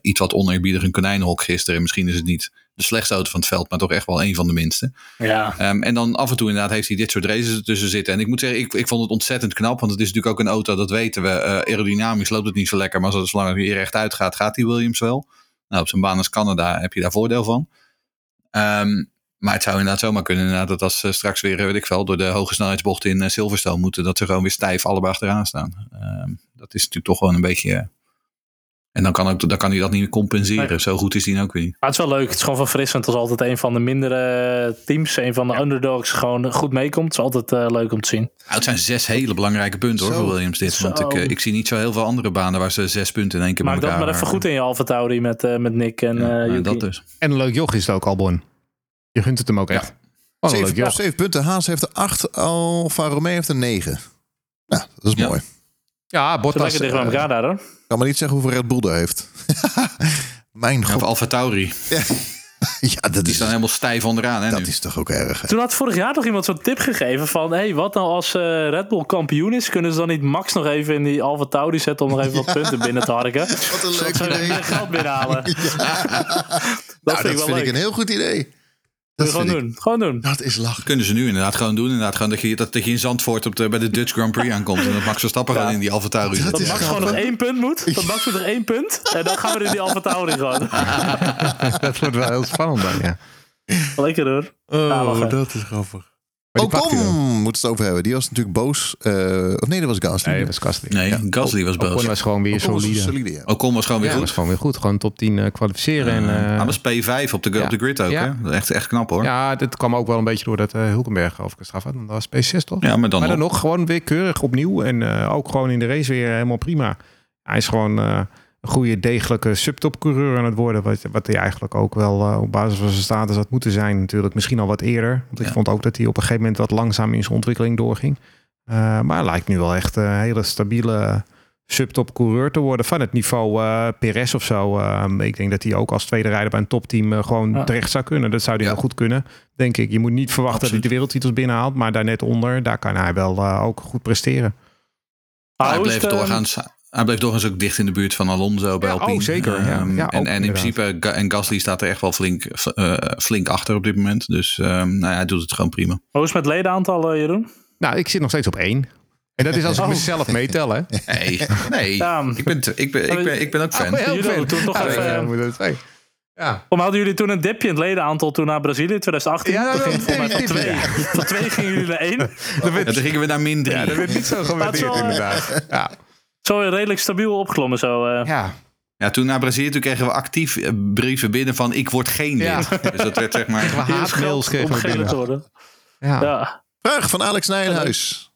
iets wat oneerbiedig een konijnenhok gisteren. Misschien is het niet de slechtste auto van het veld, maar toch echt wel een van de minste. Ja. Um, en dan af en toe inderdaad heeft hij dit soort races tussen zitten. En ik moet zeggen, ik, ik vond het ontzettend knap. Want het is natuurlijk ook een auto, dat weten we. Uh, aerodynamisch loopt het niet zo lekker. Maar zolang hij rechtuit gaat, gaat die Williams wel. Nou, op zijn baan als Canada heb je daar voordeel van. Um, maar het zou inderdaad zomaar kunnen inderdaad, dat als uh, straks weer, weet ik wel, door de hoge snelheidsbocht in Silverstone moeten, dat ze gewoon weer stijf allebei achteraan staan. Uh, dat is natuurlijk toch gewoon een beetje... en dan kan, ook, dan kan hij dat niet compenseren. Nee. Zo goed is hij ook weer niet. Maar het is wel leuk. Het is gewoon verfrissend als altijd een van de mindere teams, een van de ja. underdogs, gewoon goed meekomt. Het is altijd uh, leuk om te zien. Nou, het zijn zes hele belangrijke punten hoor, voor Williams dit. Zo. Want ik, uh, ik zie niet zo heel veel andere banen waar ze zes punten in één keer Maak bij elkaar dat maar even goed in je Alfa Tauri met, uh, met Nick en ja, Yuki. dat dus. En een leuk joch is het ook, Albon. Je gunt het hem ook echt. Ja. Oh, zeven, leuk, zeven punten. Haas heeft er acht. Alfa Romeo heeft er negen. Nou, dat is ja. mooi. Ja, Bottas. lekker dicht bij eh, elkaar daar hoor. Ik kan maar niet zeggen hoeveel Red Bull daar heeft. Mijn Ja, Of god. Alfa Tauri. Ja, dat Die is, staan helemaal stijf onderaan. Hè, dat nu. is toch ook erg. hè? Toen had vorig jaar toch iemand zo'n tip gegeven van... hey, wat nou als eh, Red Bull kampioen is? Kunnen ze dan niet Max nog even in die Alfa Tauri zetten... om nog even wat punten binnen te harken? Wat een leuk Zodat ze idee. geld binnenhalen. dat Nou, vind dat ik wel vind ik een heel goed idee. Dat gewoon ik- doen. Gewoon doen. Dat is lachen. Kunnen ze nu inderdaad gewoon doen. Inderdaad, gewoon dat, je, dat, dat je in Zandvoort op de, bij de Dutch Grand Prix aankomt. En dat Max Verstappen gewoon in die Alfa Tauri. Dat Max gewoon nog één punt moet. Dat Max moet nog één punt. En dan gaan we in die Alfa Tauri gewoon. dat wordt wel heel spannend dan, ja. Lekker hoor. Oh, dat is grappig. Maar die! Moeten we het over hebben. Die was natuurlijk boos. eh, of nee, dat was Gasly. Nee, dat was Gasly. Nee, Gasly was Ocon boos. was gewoon weer Ocon was solide. ja. Ocon was gewoon weer Ja, goed. was gewoon weer goed. Gewoon top 10 eh, kwalificeren. en, eh, Hij was P5 op de, ja. op de grid ook. Ja. Hè? Echt, echt knap hoor. Ja, ja, dit kwam ook wel een beetje door dat eh Hulkenberg overgestraft had. Dat was P6 toch? maar dan, maar dan nog. nog gewoon weer keurig opnieuw. En eh, ook gewoon in de race weer helemaal prima. Hij is gewoon eh, een goede, degelijke subtopcoureur aan het worden. Wat, wat hij eigenlijk ook wel eh, op basis van zijn status had moeten zijn. Natuurlijk misschien al wat eerder. Want ik Ja. vond ook dat hij op een gegeven moment wat langzaam in zijn ontwikkeling doorging. Eh, maar hij lijkt nu wel echt een hele stabiele subtopcoureur te worden. Van het niveau eh Perez of zo. Eh, ik denk dat hij ook als tweede rijder bij een topteam gewoon Ja. terecht zou kunnen. Dat zou hij Ja. heel goed kunnen, denk ik. Je moet niet verwachten Absoluut. dat hij de wereldtitels binnenhaalt. Maar daar net onder, daar kan hij wel eh, ook goed presteren. Hij bleef doorgaans... Hij bleef doorgaans ook dicht in de buurt van Alonso bij Ja, Alpine. oh, zeker, ja. Ehm, Ja, en, in principe, en Gasly staat er echt wel flink, eh, flink achter op dit moment. Dus ehm, nou ja, hij doet het gewoon prima. Hoe is het met ledenaantal, eh, Jeroen? Nou, ik zit nog steeds op één. En dat is als ik Oh. mezelf meetel, hè? Nee, nee. Ja, ik, ben, ik, ben, ik, ben, ik ben ook fan. Oh, Jullie hadden toen toch Ja, even- ja. Waarom hadden jullie toen een dipje in het ledenaantal toen naar Brazilië 2018? Ja, toen dat ging volgens mij twee. Van twee gingen jullie naar één. En werd, toen gingen we naar min drie. ja, dat werd niet zo gewaardeerd, eh, inderdaad. Ja. Zo redelijk stabiel opgeklommen zo. eh. ja. Ja, toen naar Brazilië, toen kregen we actief eh, brieven binnen van ik word geen lid. Ja. Dus dat werd zeg maar... We haatmails kregen we te worden. Ja. Ja. Vraag van Alex Nijenhuis.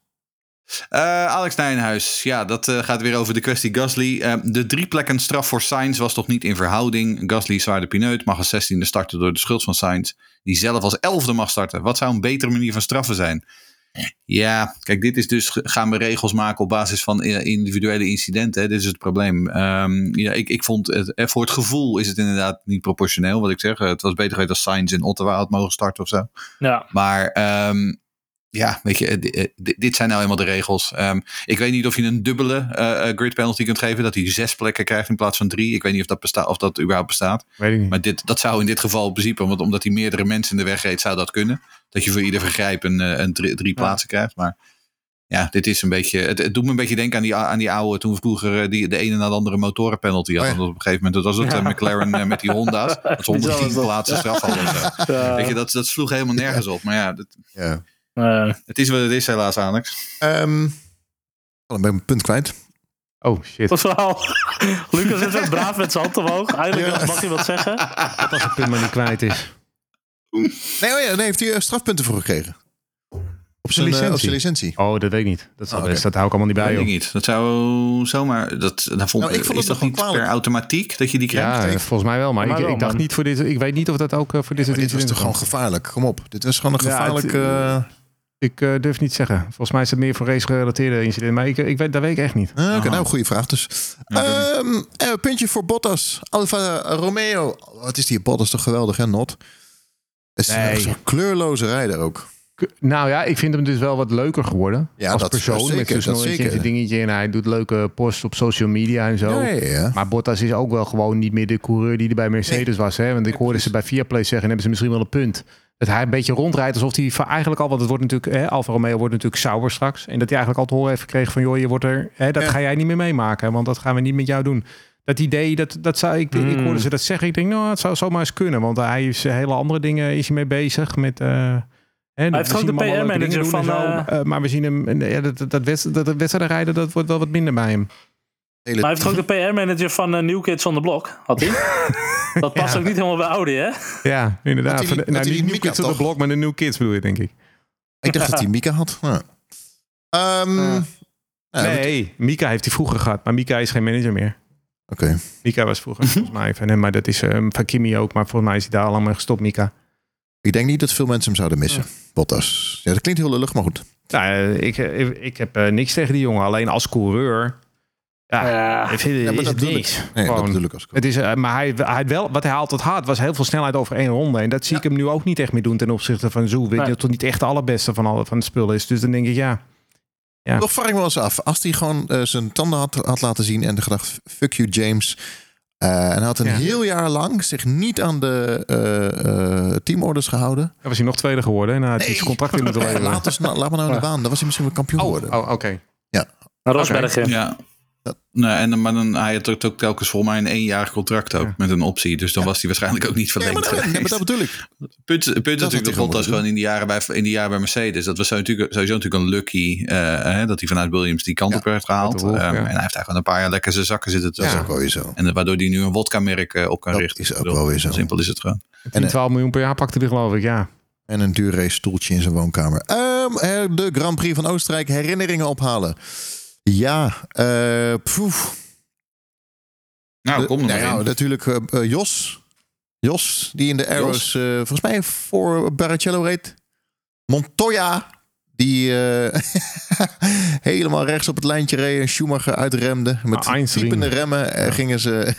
Eh, Alex Nijenhuis, ja, dat gaat weer over de kwestie Gasly. De drie plekken straf voor Sainz was toch niet in verhouding. Gasly zwaar de pineut, mag als zestiende starten door de schuld van Sainz. Die zelf als elfde mag starten. Wat zou een betere manier van straffen zijn? Ja, kijk, dit is dus, gaan we regels maken op basis van eh, individuele incidenten. Hè? Dit is het probleem. Ehm, ja, ik, ik vond het, eh, voor het gevoel is het inderdaad niet proportioneel, wat ik zeg. Het was beter geweest als Sainz in Ottawa had mogen starten of zo. ja. Maar ehm, ja, weet je, eh, eh, di- dit zijn nou eenmaal de regels. Ehm, ik weet niet of je een dubbele eh, grid penalty kunt geven. Dat hij zes plekken krijgt in plaats van drie. Ik weet niet of dat, besta of dat überhaupt bestaat. Weet ik niet. Maar dit, dat zou in dit geval in principe, want omdat hij meerdere mensen in de weg reed, zou dat kunnen. Dat je voor ieder vergrijp een, een drie, drie plaatsen krijgt. Maar ja, dit is een beetje. Het, het doet me een beetje denken aan die, aan die oude. toen vroeger die, de ene na de andere motorenpenalty hadden. Oh ja. Op een gegeven moment dat was het McLaren met die Honda's. Dat ze 110 Bizar is dat. plaatsen straf hadden. Weet je, dat, dat sloeg helemaal nergens op. Maar ja, dat, Ja. Eh, het is wat het is, helaas, Alex. Ehm, oh, dan ben ik mijn punt kwijt. Oh, shit. dat verhaal. Lucas is ook braaf met zijn hand omhoog. Eindelijk Ja. mag hij wat zeggen. Wat als het punt maar niet kwijt is. Nee, oh ja, nee, heeft hij eh, strafpunten voor gekregen. Op zijn, eh, licentie? op zijn licentie. Oh, dat weet ik niet. Dat, Oh, dat hou ik allemaal niet bij, Weet ik niet. Dat zou zomaar. Dat, dat vond, Nou, ik vond is het toch nog niet per automatiek dat je die krijgt? Ja, ik- volgens mij wel. Maar, Maar ik, wel, ik dacht man. niet voor dit. Ik weet niet of dat ook voor dit soort dit was toch gewoon gevaarlijk? Kom op. Dit was gewoon een Ja, het- gevaarlijk... Ik eh, durf niet te zeggen. Volgens mij is het meer voor race-gerelateerde incidenten. Maar ik, ik weet, dat weet ik echt niet. Ah, Oké, nou, goede vraag dus. Ja, dat Ehm, eh, puntje voor Bottas. Alfa Romeo. Wat is die Bottas toch geweldig, hè, Not? Het is Nee. zo'n kleurloze rijder ook. Nou ja, ik vind hem dus wel wat leuker geworden. Ja, als dat- persoon. met zeker, dat zeker. zijn dingetje. En hij doet leuke posts op social media en zo. Ja, ja, ja. Maar Bottas is ook wel gewoon niet meer de coureur die er bij Mercedes was. Hè? Want ik hoorde ze bij Viaplay zeggen, en hebben ze misschien wel een punt. Dat hij een beetje rondrijdt alsof hij eigenlijk al, want het wordt natuurlijk, hè, Alfa Romeo wordt natuurlijk sauber straks. En dat hij eigenlijk al te horen heeft gekregen van, joh, je wordt er, hè, dat Ja. ga jij niet meer meemaken, want dat gaan we niet met jou doen. Dat idee, dat, dat zou ik, ik Mm. hoorde ze dat zeggen. Ik denk, nou, het zou zomaar eens kunnen, want hij is hele andere dingen is hij mee bezig met. eh, hè, heeft zien de PR-manager van, zo. eh, Eh, maar we zien hem, ja, dat, dat, dat, dat, dat wedstrijden rijden, dat wordt wel wat minder bij hem. Hele- Maar hij heeft ook de PR-manager van eh, New Kids on the Block. Had hij. Dat past Ja. ook niet helemaal bij Audi, hè? Ja, inderdaad. Die- nou, hij niet die New Mika Kids op de blok, maar de New Kids bedoel je, denk ik. Ik dacht dat hij Mika had. Ja. Ehm, nee, Mika heeft hij vroeger gehad, maar Mika is geen manager meer. Oké. Mika was vroeger volgens mij van hem, maar dat is eh, van Kimi ook, maar volgens mij is hij daar al lang mee gestopt, Mika. Ik denk niet dat veel mensen hem zouden missen. Bottas. Ja, dat klinkt heel lullig, maar goed. Nou, eh, ik, eh, ik heb eh, niks tegen die jongen, alleen als coureur Ja, Ja. Ja, maar is dat het niks. Nee, dat Gewoon. bedoel ik als Het is, eh, maar hij, hij wel, wat hij altijd had, was heel veel snelheid over één ronde. En dat zie ik hem nu ook niet echt meer doen ten opzichte van Zoe. Weet je, dat toch niet echt de allerbeste van, alle, van het spul is. Dus dan denk ik, ja. Ja. Toch vraag ik me wel eens af. Als hij gewoon eh, zijn tanden had, had laten zien en gedacht, fuck you James. Eh, en hij had een Ja. heel jaar lang zich niet aan de eh, eh, teamorders gehouden. Dan was hij nog tweede geworden en hij had hij zijn contract in moeten Eh, leveren. laat, ons nou- laat me nou in de baan. Dan was hij misschien wel kampioen Oh, geworden. oh oké. Naar Rosberg. Ja. Nee, en, dan- maar dan, hij had ook, ook telkens volgens mij een eenjarig contract ook Ja. met een optie. Dus dan was hij waarschijnlijk ook niet verlengd maar, dat- maar dat bedoel ik. Punt, punt hij natuurlijk dat gewoon Bottas gewoon in die jaren bij, in die jaren bij Mercedes. Dat was zo natuurlijk, sowieso natuurlijk een lucky eh, hè, dat hij vanuit Williams die kant Ja, op werd gehaald. Wolf, Ehm, ja. En hij heeft daar gewoon een paar jaar lekker zijn zakken zitten Dat is ook wel weer zo. En waardoor hij nu een wodka-merk eh, op kan Dat richten. is ook bedoel, wel weer zo. Simpel is het gewoon. 10, 12 miljoen per jaar pakte hij geloof ik, ja. En een duur race stoeltje in zijn woonkamer. Ehm, eh, de Grand Prix van Oostenrijk. Herinneringen ophalen. Ja, eh poef. Nou, De- kom er nou maar ja, in. natuurlijk eh, eh, Jos. Jos, die in de Arrows eh, volgens mij voor Barrichello reed. Montoya, die eh, helemaal rechts op het lijntje reed. En Schumacher uitremde. Met Ah, piepende remmen gingen ze...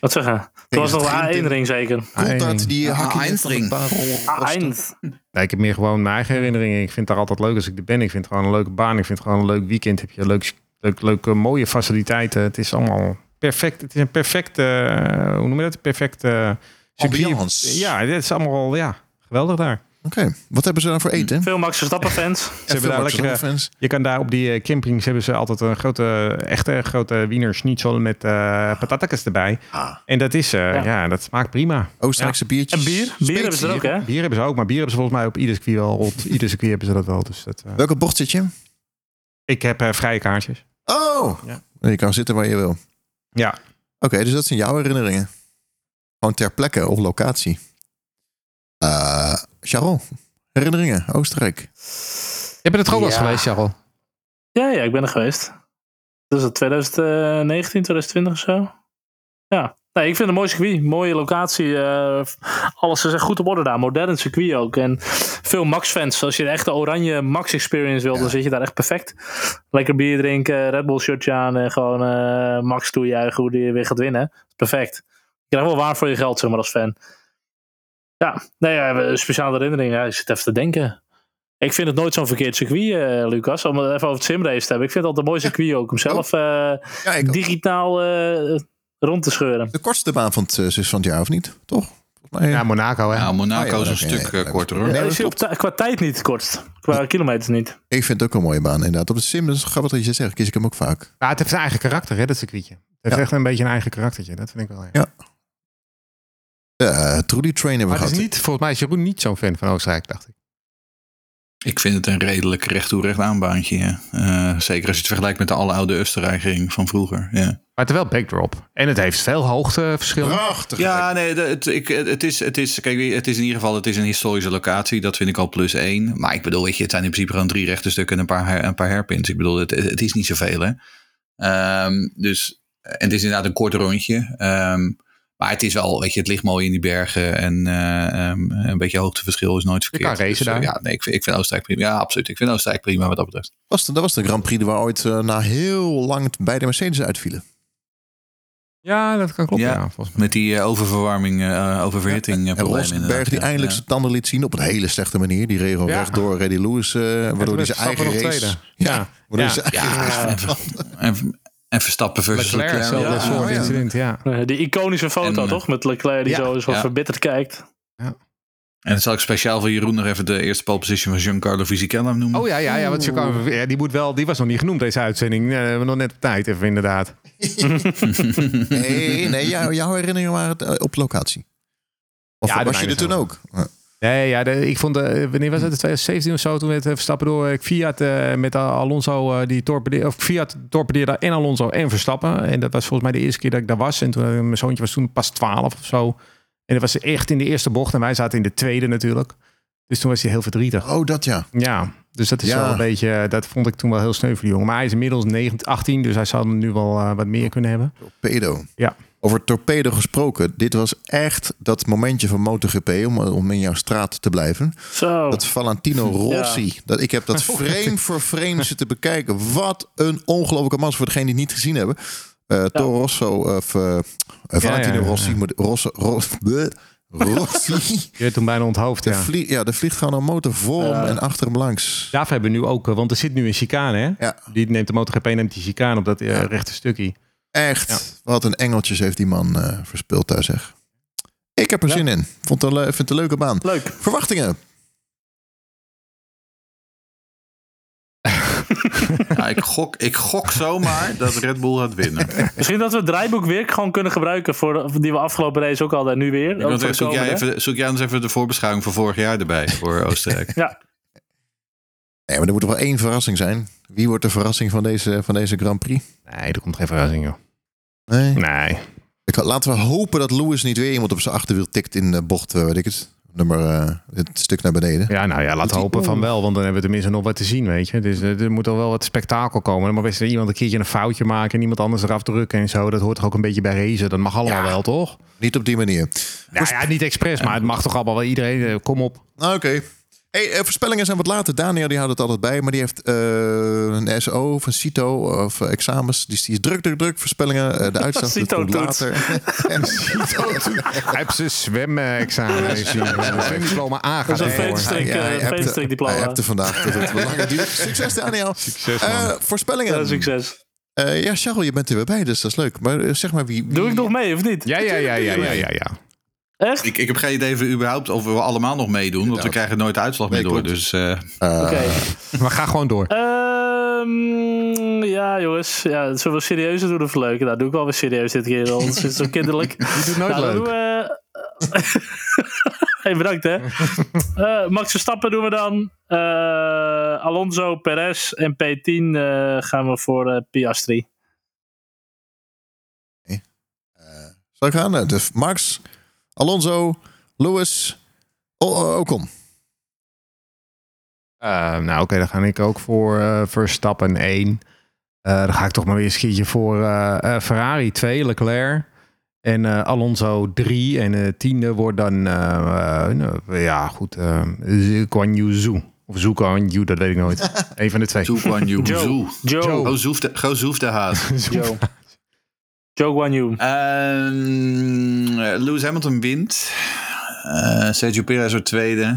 Wat zeggen? Het was een A1-ring zeker. Coulthard, die Ah, hakje net van de Einstein. baan Ah, raste. Eind. Nee, ik heb meer gewoon mijn eigen herinneringen. Ik vind het daar altijd leuk als ik er ben. Ik vind het gewoon een leuke baan. Ik vind het gewoon een leuk weekend. Heb je leuk, leuk, leuke, mooie faciliteiten. Het is allemaal perfect. Het is een perfecte, eh, hoe noem je dat? Perfecte. Ambiance. Ja, het is allemaal, ja, geweldig daar. Oké, wat hebben ze dan voor eten? Veel Max Verstappen fans. Ze hebben daar Max lekkere, Verstappen fans. je kan daar op die eh, campings hebben ze altijd een grote, echte grote wiener schnitzel met eh patatakjes erbij. Ah, En dat is, eh, ja. Ja. dat smaakt prima. Oostenrijkse biertjes. En bier? Bier hebben ze ook, hè? Bier hebben ze ook, maar bier hebben ze volgens mij op ieder circuit wel. Op ieder circuit hebben ze dat wel. Dus dat, Welke bocht zit je? ik heb eh, vrije kaartjes. Oh! Ja. Je kan zitten waar je wil. Oké, Ja, dus dat zijn jouw herinneringen. Gewoon ter plekke of locatie. Eh Sharon, herinneringen, Oostenrijk. Je bent het ook wel eens geweest, Charles. Ja, ja, ik ben er geweest. Dus het 2019, 2020 of zo. Ja. Nee, ik vind het een mooi circuit. Mooie locatie. eh, alles is echt goed op orde daar. Modern circuit ook. En veel Max-fans. Als je de echte oranje Max-experience wil, Ja. dan zit je daar echt perfect. Lekker bier drinken, Red Bull shirtje aan en gewoon eh, Max toejuichen hoe die weer gaat winnen. Perfect. Je krijgt wel waar voor je geld, zeg maar, als fan. Ja, nee, ja, een speciale herinnering. Ja, ik zit even te denken. Ik vind het nooit zo'n verkeerd circuit, eh, Lucas. Om het even over het simrace te hebben. Ik vind het altijd een mooi circuit ook. Om zelf eh, Ja, ik, digitaal eh, rond te scheuren. de kortste baan van het, eh, van het jaar, of niet? Toch? Volgens mij, Ja, Monaco, hè? Ja, Monaco Ah, ja, is een stuk eh, nee, korter nee, hoor. nee. Ja, dat is op ti- qua tijd niet het kortst. Qua kilometers niet. Ik vind het ook een mooie baan, inderdaad. Op de sim, dat is grappig dat je zegt, kies ik hem ook vaak. Ja, het heeft een eigen karakter, hè, dat circuitje. Het heeft Ja. echt een beetje een eigen karaktertje. Dat vind ik wel. Ja. Ja. De uh, Trudy Train hebben Maar we is gehad. niet, volgens mij is Jeroen niet zo'n fan van Oostenrijk, dacht ik. Ik vind het een redelijk recht toe recht aan baantje. ja. Eh, zeker als je het vergelijkt met de alle oude Oostenrijkering van vroeger. Ja. Maar wel backdrop. En het heeft veel hoogteverschillen. Prachtig. Ja, nee, het, ik, het, is, het, is, kijk, het is in ieder geval het is een historische locatie. Dat vind ik al plus één. Maar ik bedoel, weet je, het zijn in principe gewoon drie rechte stukken en een paar, her- een paar herpins. Ik bedoel, het, het is niet zoveel, hè. Ehm, dus, en het is inderdaad een kort rondje. Ehm, maar het is wel, weet je, het ligt mooi in die bergen. En eh, ehm, een beetje hoogteverschil is nooit verkeerd. kan racen Dus, eh, daar. ja, nee, ik vind, ik vind Oostenrijk prima. Ja, absoluut. Ik vind Oostenrijk prima wat dat betreft. Was de, dat was de Grand Prix waar ooit eh, na heel lang beide Mercedes uitvielen. Ja, dat kan kloppen. Ja. Ja, volgens mij. Met die oververwarming, eh, oververhitting eh, En inderdaad. die Ja, eindelijk ja. zijn tanden liet zien op een hele slechte manier. Die regel Ja. rechtdoor Reddy Lewis, eh, waardoor hij zijn eigen race... Ja, Ja. waardoor Ja. hij zijn eigen Ja, race... en, en, en Verstappen versus Leclerc, Leclerc. ja. soort Ja. incident, ja. Eh, die iconische foto, En, eh, toch? Met Leclerc die ja, zo, zo ja. verbitterd kijkt. En dan zal ik speciaal voor Jeroen nog even de eerste pole position van Giancarlo Fisichella noemen. Oh ja, ja, ja, want je kan, ja, die, moet wel, die was nog niet genoemd, deze uitzending. We hebben nog net op tijd, even inderdaad. Nee, nee jou- jouw herinneringen waren het, eh, op locatie. Of Ja, was je er toen ook? Nee, ja, de, ik vond, de, wanneer was het? 2017 of zo, toen werd eh, Verstappen door eh, Fiat eh, met eh, Alonso, eh, die torpedeerde, of Fiat torpedeerde en Alonso en Verstappen. En dat was volgens mij de eerste keer dat ik daar was. En toen, eh, mijn zoontje was toen pas 12 of zo. En dat was echt in de eerste bocht en wij zaten in de tweede natuurlijk. Dus toen was hij heel verdrietig. Oh, dat ja. Ja, dus dat is Ja. wel een beetje, eh, dat vond ik toen wel heel sneu voor die jongen. Maar hij is inmiddels 19, 18, dus hij zou nu wel eh, wat meer kunnen hebben. Pedo. Ja. Over torpedo gesproken. Dit was echt dat momentje van MotoGP om, om in jouw straat te blijven. Zo. Dat Valentino Rossi. Dat, ik heb dat frame voor frame zitten bekijken. Wat een ongelofelijke mans voor degenen die het niet gezien hebben. Eh Toro Rosso of eh, Valentino ja, ja. Rossi. Moet, Rosso, Ros, Rossi. Je hebt toen bijna onthoofd, De ja. vlie- ja, er vliegt gewoon een motor voor hem en achter hem langs. Daarvoor hebben we nu ook, eh, want er zit nu een chicane, hè? Ja. Die neemt de MotoGP neemt die chicane op dat eh, Ja. rechte stukje. Echt. Wat een engeltjes heeft die man eh verspeeld daar zeg. Ik heb er Ja. zin in. Vond het vind het een leuke baan. Leuk. Verwachtingen. Ja, ik, gok, ik gok zomaar dat Red Bull gaat winnen. Misschien dat we het draaiboek weer gewoon kunnen gebruiken. Voor, die we afgelopen race ook hadden en nu weer. Zeggen, zoek, jij even, zoek jij eens even de voorbeschouwing van vorig jaar erbij voor Oostenrijk. Ja, Nee, maar er moet er wel één verrassing zijn. Wie wordt de verrassing van deze, van deze Grand Prix? Nee, er komt geen verrassing, joh. Nee. Nee. Ik, laten we hopen dat Lewis niet weer iemand op zijn achterwiel tikt in de bocht, eh, weet ik het. Nummer, eh, het stuk naar beneden. Ja, nou ja, laten we hopen van wel, want dan hebben we tenminste nog wat te zien, weet je. Dus eh, er moet al wel wat spektakel komen. Mag best iemand een keertje een foutje maken en iemand anders eraf drukken en zo. Dat hoort toch ook een beetje bij racen. Dat mag allemaal Ja. wel, toch? Niet op die manier. Nou ja, niet expres, maar het mag toch allemaal wel iedereen. eh, Kom op. Nou, Oké. Hey, eh, voorspellingen zijn wat later. Daniel die houdt het altijd bij, maar die heeft eh, een SO of een CITO of eh, examens. Dus die is druk, druk, druk. Voorspellingen, de uitslag CITO komt later. en Hij heeft zijn zwemexamen. Zijn zwemdiploma A dat gaat is een Ja, hij hebt- diploma. er vandaag dat het wat langer duurt. Succes Daniel. Succes. Eh, voorspellingen. Ja, succes. Eh, ja, Charles, je bent er weer bij, dus dat is leuk. Maar zeg maar wie... wie- Doe ik nog mee of niet? Ja, ja, ja, ja, ja, ja, ja. Echt? Ik, ik heb geen idee of we überhaupt of we allemaal nog meedoen. Want we krijgen nooit de uitslag Nee, meer door. klopt. Dus eh, Eh, Oké. Maar ga gewoon door. Ehm, ja, jongens. Ja, zullen we serieuzer doen of leuk? Nou, doe ik wel weer serieus dit keer. Anders is het zo kinderlijk. Je doet nooit Nou, leuk. doen we... hey, bedankt hè. Eh, Max Verstappen doen we dan. Eh, Alonso, Perez en P10 eh, gaan we voor eh, Piastri. Zal ik gaan? Eh, Dus Max, Alonso, Lewis, Ocon. Eh, nou, oké, dan ga ik ook voor eh Verstappen 1. Eh, dan ga ik toch maar weer keertje voor Ferrari 2, Leclerc. En eh, Alonso 3. En de tiende wordt dan, nou, ja goed, uh, Guan Yu Zhu. Of Zhu Guan Yu, dat weet ik nooit. Eén van de twee. Zoe Guan Yu. Joe. Zoe. Joe. Go Zoef de, go Zoef de. Joe. Joe Guan Yu. Ehm, eh, Lewis Hamilton wint. Eh, Sergio Perez wordt tweede.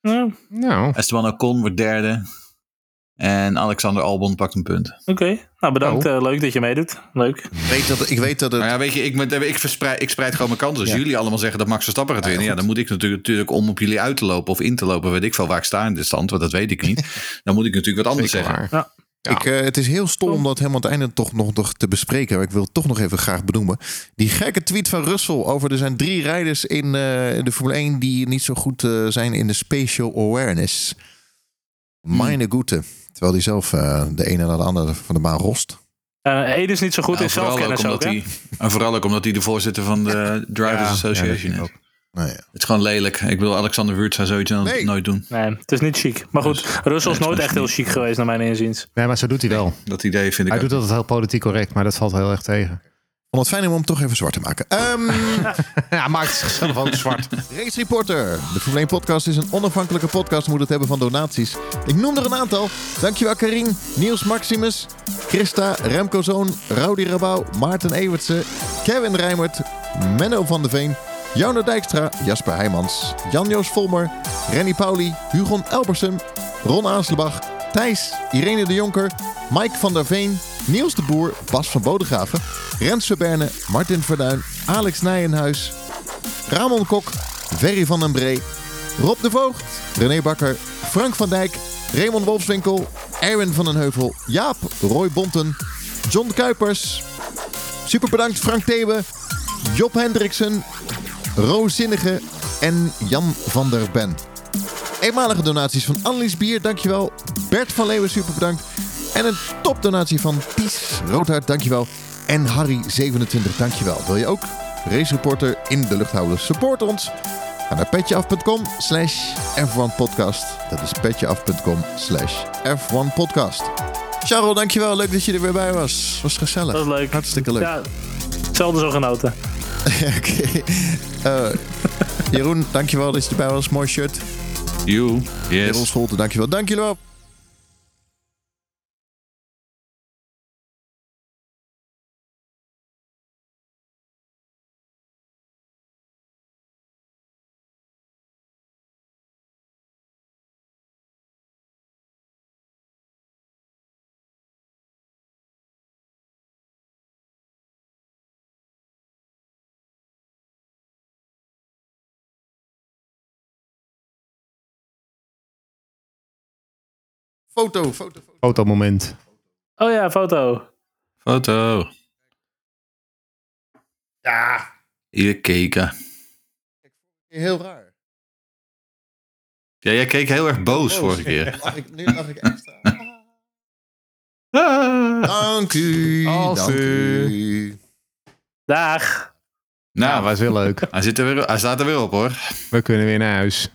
Ja, Nou, Esteban Ocon wordt derde. En Alexander Albon pakt een punt. Oké. Nou, bedankt. Oh. Eh, leuk dat je meedoet. Leuk. Ik weet dat, ik weet dat het... Maar ja, weet je, ik, met- ik, verspreid, ik spreid gewoon mijn kansen. Als jullie allemaal zeggen dat Max Verstappen gaat winnen, ja, dan moet ik natuurlijk, natuurlijk om op jullie uit te lopen of in te lopen, weet ik veel waar ik sta in dit stand, want dat weet ik niet. Dan moet ik natuurlijk wat anders zeggen. waar. Ja. Ik, eh, het is heel stom om dat helemaal aan het einde toch nog, nog te bespreken. Maar ik wil het toch nog even graag benoemen. Die gekke tweet van Russell over er zijn drie rijders in, eh, de Formule 1 die niet zo goed eh, zijn in de spatial awareness. Meine Goete. Terwijl hij zelf eh, de ene naar de andere van de baan rost. Ede is niet zo goed Nou, in ook zelfkennis ook, hij, en vooral ook omdat hij de voorzitter van de Drivers Ja, Association is. ook. Nou ja. Het is gewoon lelijk. Ik wil Alexander Wuurt zou zoiets Nee. nooit doen. Nee, het is niet chic. Maar goed, Dus- Russell is Nee, nooit echt heel chic geweest, naar mijn inziens. Nee, maar zo doet hij wel. Dat idee vind ik Hij ook. doet altijd heel politiek correct, maar dat valt heel erg tegen. Ik vond het fijn om hem toch even zwart te maken. Ehm Ja, maakt zichzelf ook zwart. Race Reporter. De Formule 1 podcast is een onafhankelijke podcast. Moet het hebben van donaties. Ik noem er een aantal. Dankjewel Karin, Niels Maximus, Christa, Remco Zoon, Rowdy Rabouw, Maarten Evertsen, Kevin Rijmert, Menno van de Veen, Jouno Dijkstra, Jasper Heijmans, Jan-Joos Volmer, Renny Pauli, Hugon Elbersen, Ron Aanslebach, Thijs, Irene de Jonker, Mike van der Veen, Niels de Boer, Bas van Bodegraven, Rens Verberne, Martin Verduin, Alex Nijenhuis, Ramon Kok, Ferry van den Bree, Rob de Voogd, René Bakker, Frank van Dijk, Raymond Wolfswinkel, Erwin van den Heuvel, Jaap, Roy Bonten, John Kuipers. Super bedankt Frank Thebe, Job Hendriksen, Roos Zinnige en Jan van der Ben. Eenmalige donaties van Annelies Bier, dankjewel. Bert van Leeuwen, super bedankt. En een topdonatie van Ties Roodhart, dankjewel. En Harry27, dankjewel. Wil je ook race reporter in de lucht houden? Support ons. Ga naar petjeaf.com slash F1podcast. Dat is petjeaf.com slash F1podcast. Charles, dankjewel. Leuk dat je er weer bij was. Was gezellig. Dat is leuk. Hartstikke leuk. Ja, zelden zo genoten. Oké. Eh, Jeroen, dankjewel dat je erbij was. Mooi shirt. You, Jeroen yes. Scholte, dankjewel. Foto, foto, foto. Fotomoment. Oh ja, foto. Foto. Ja, Hier keken. heel raar. Ja, jij keek heel erg boos vorige keer. Lach ik, nu lach ik extra. Ah. Dank u, Als dank u- u. Dag. Nou, Nou, was heel leuk. hij, zit er weer, hij staat er weer op hoor. We kunnen weer naar huis.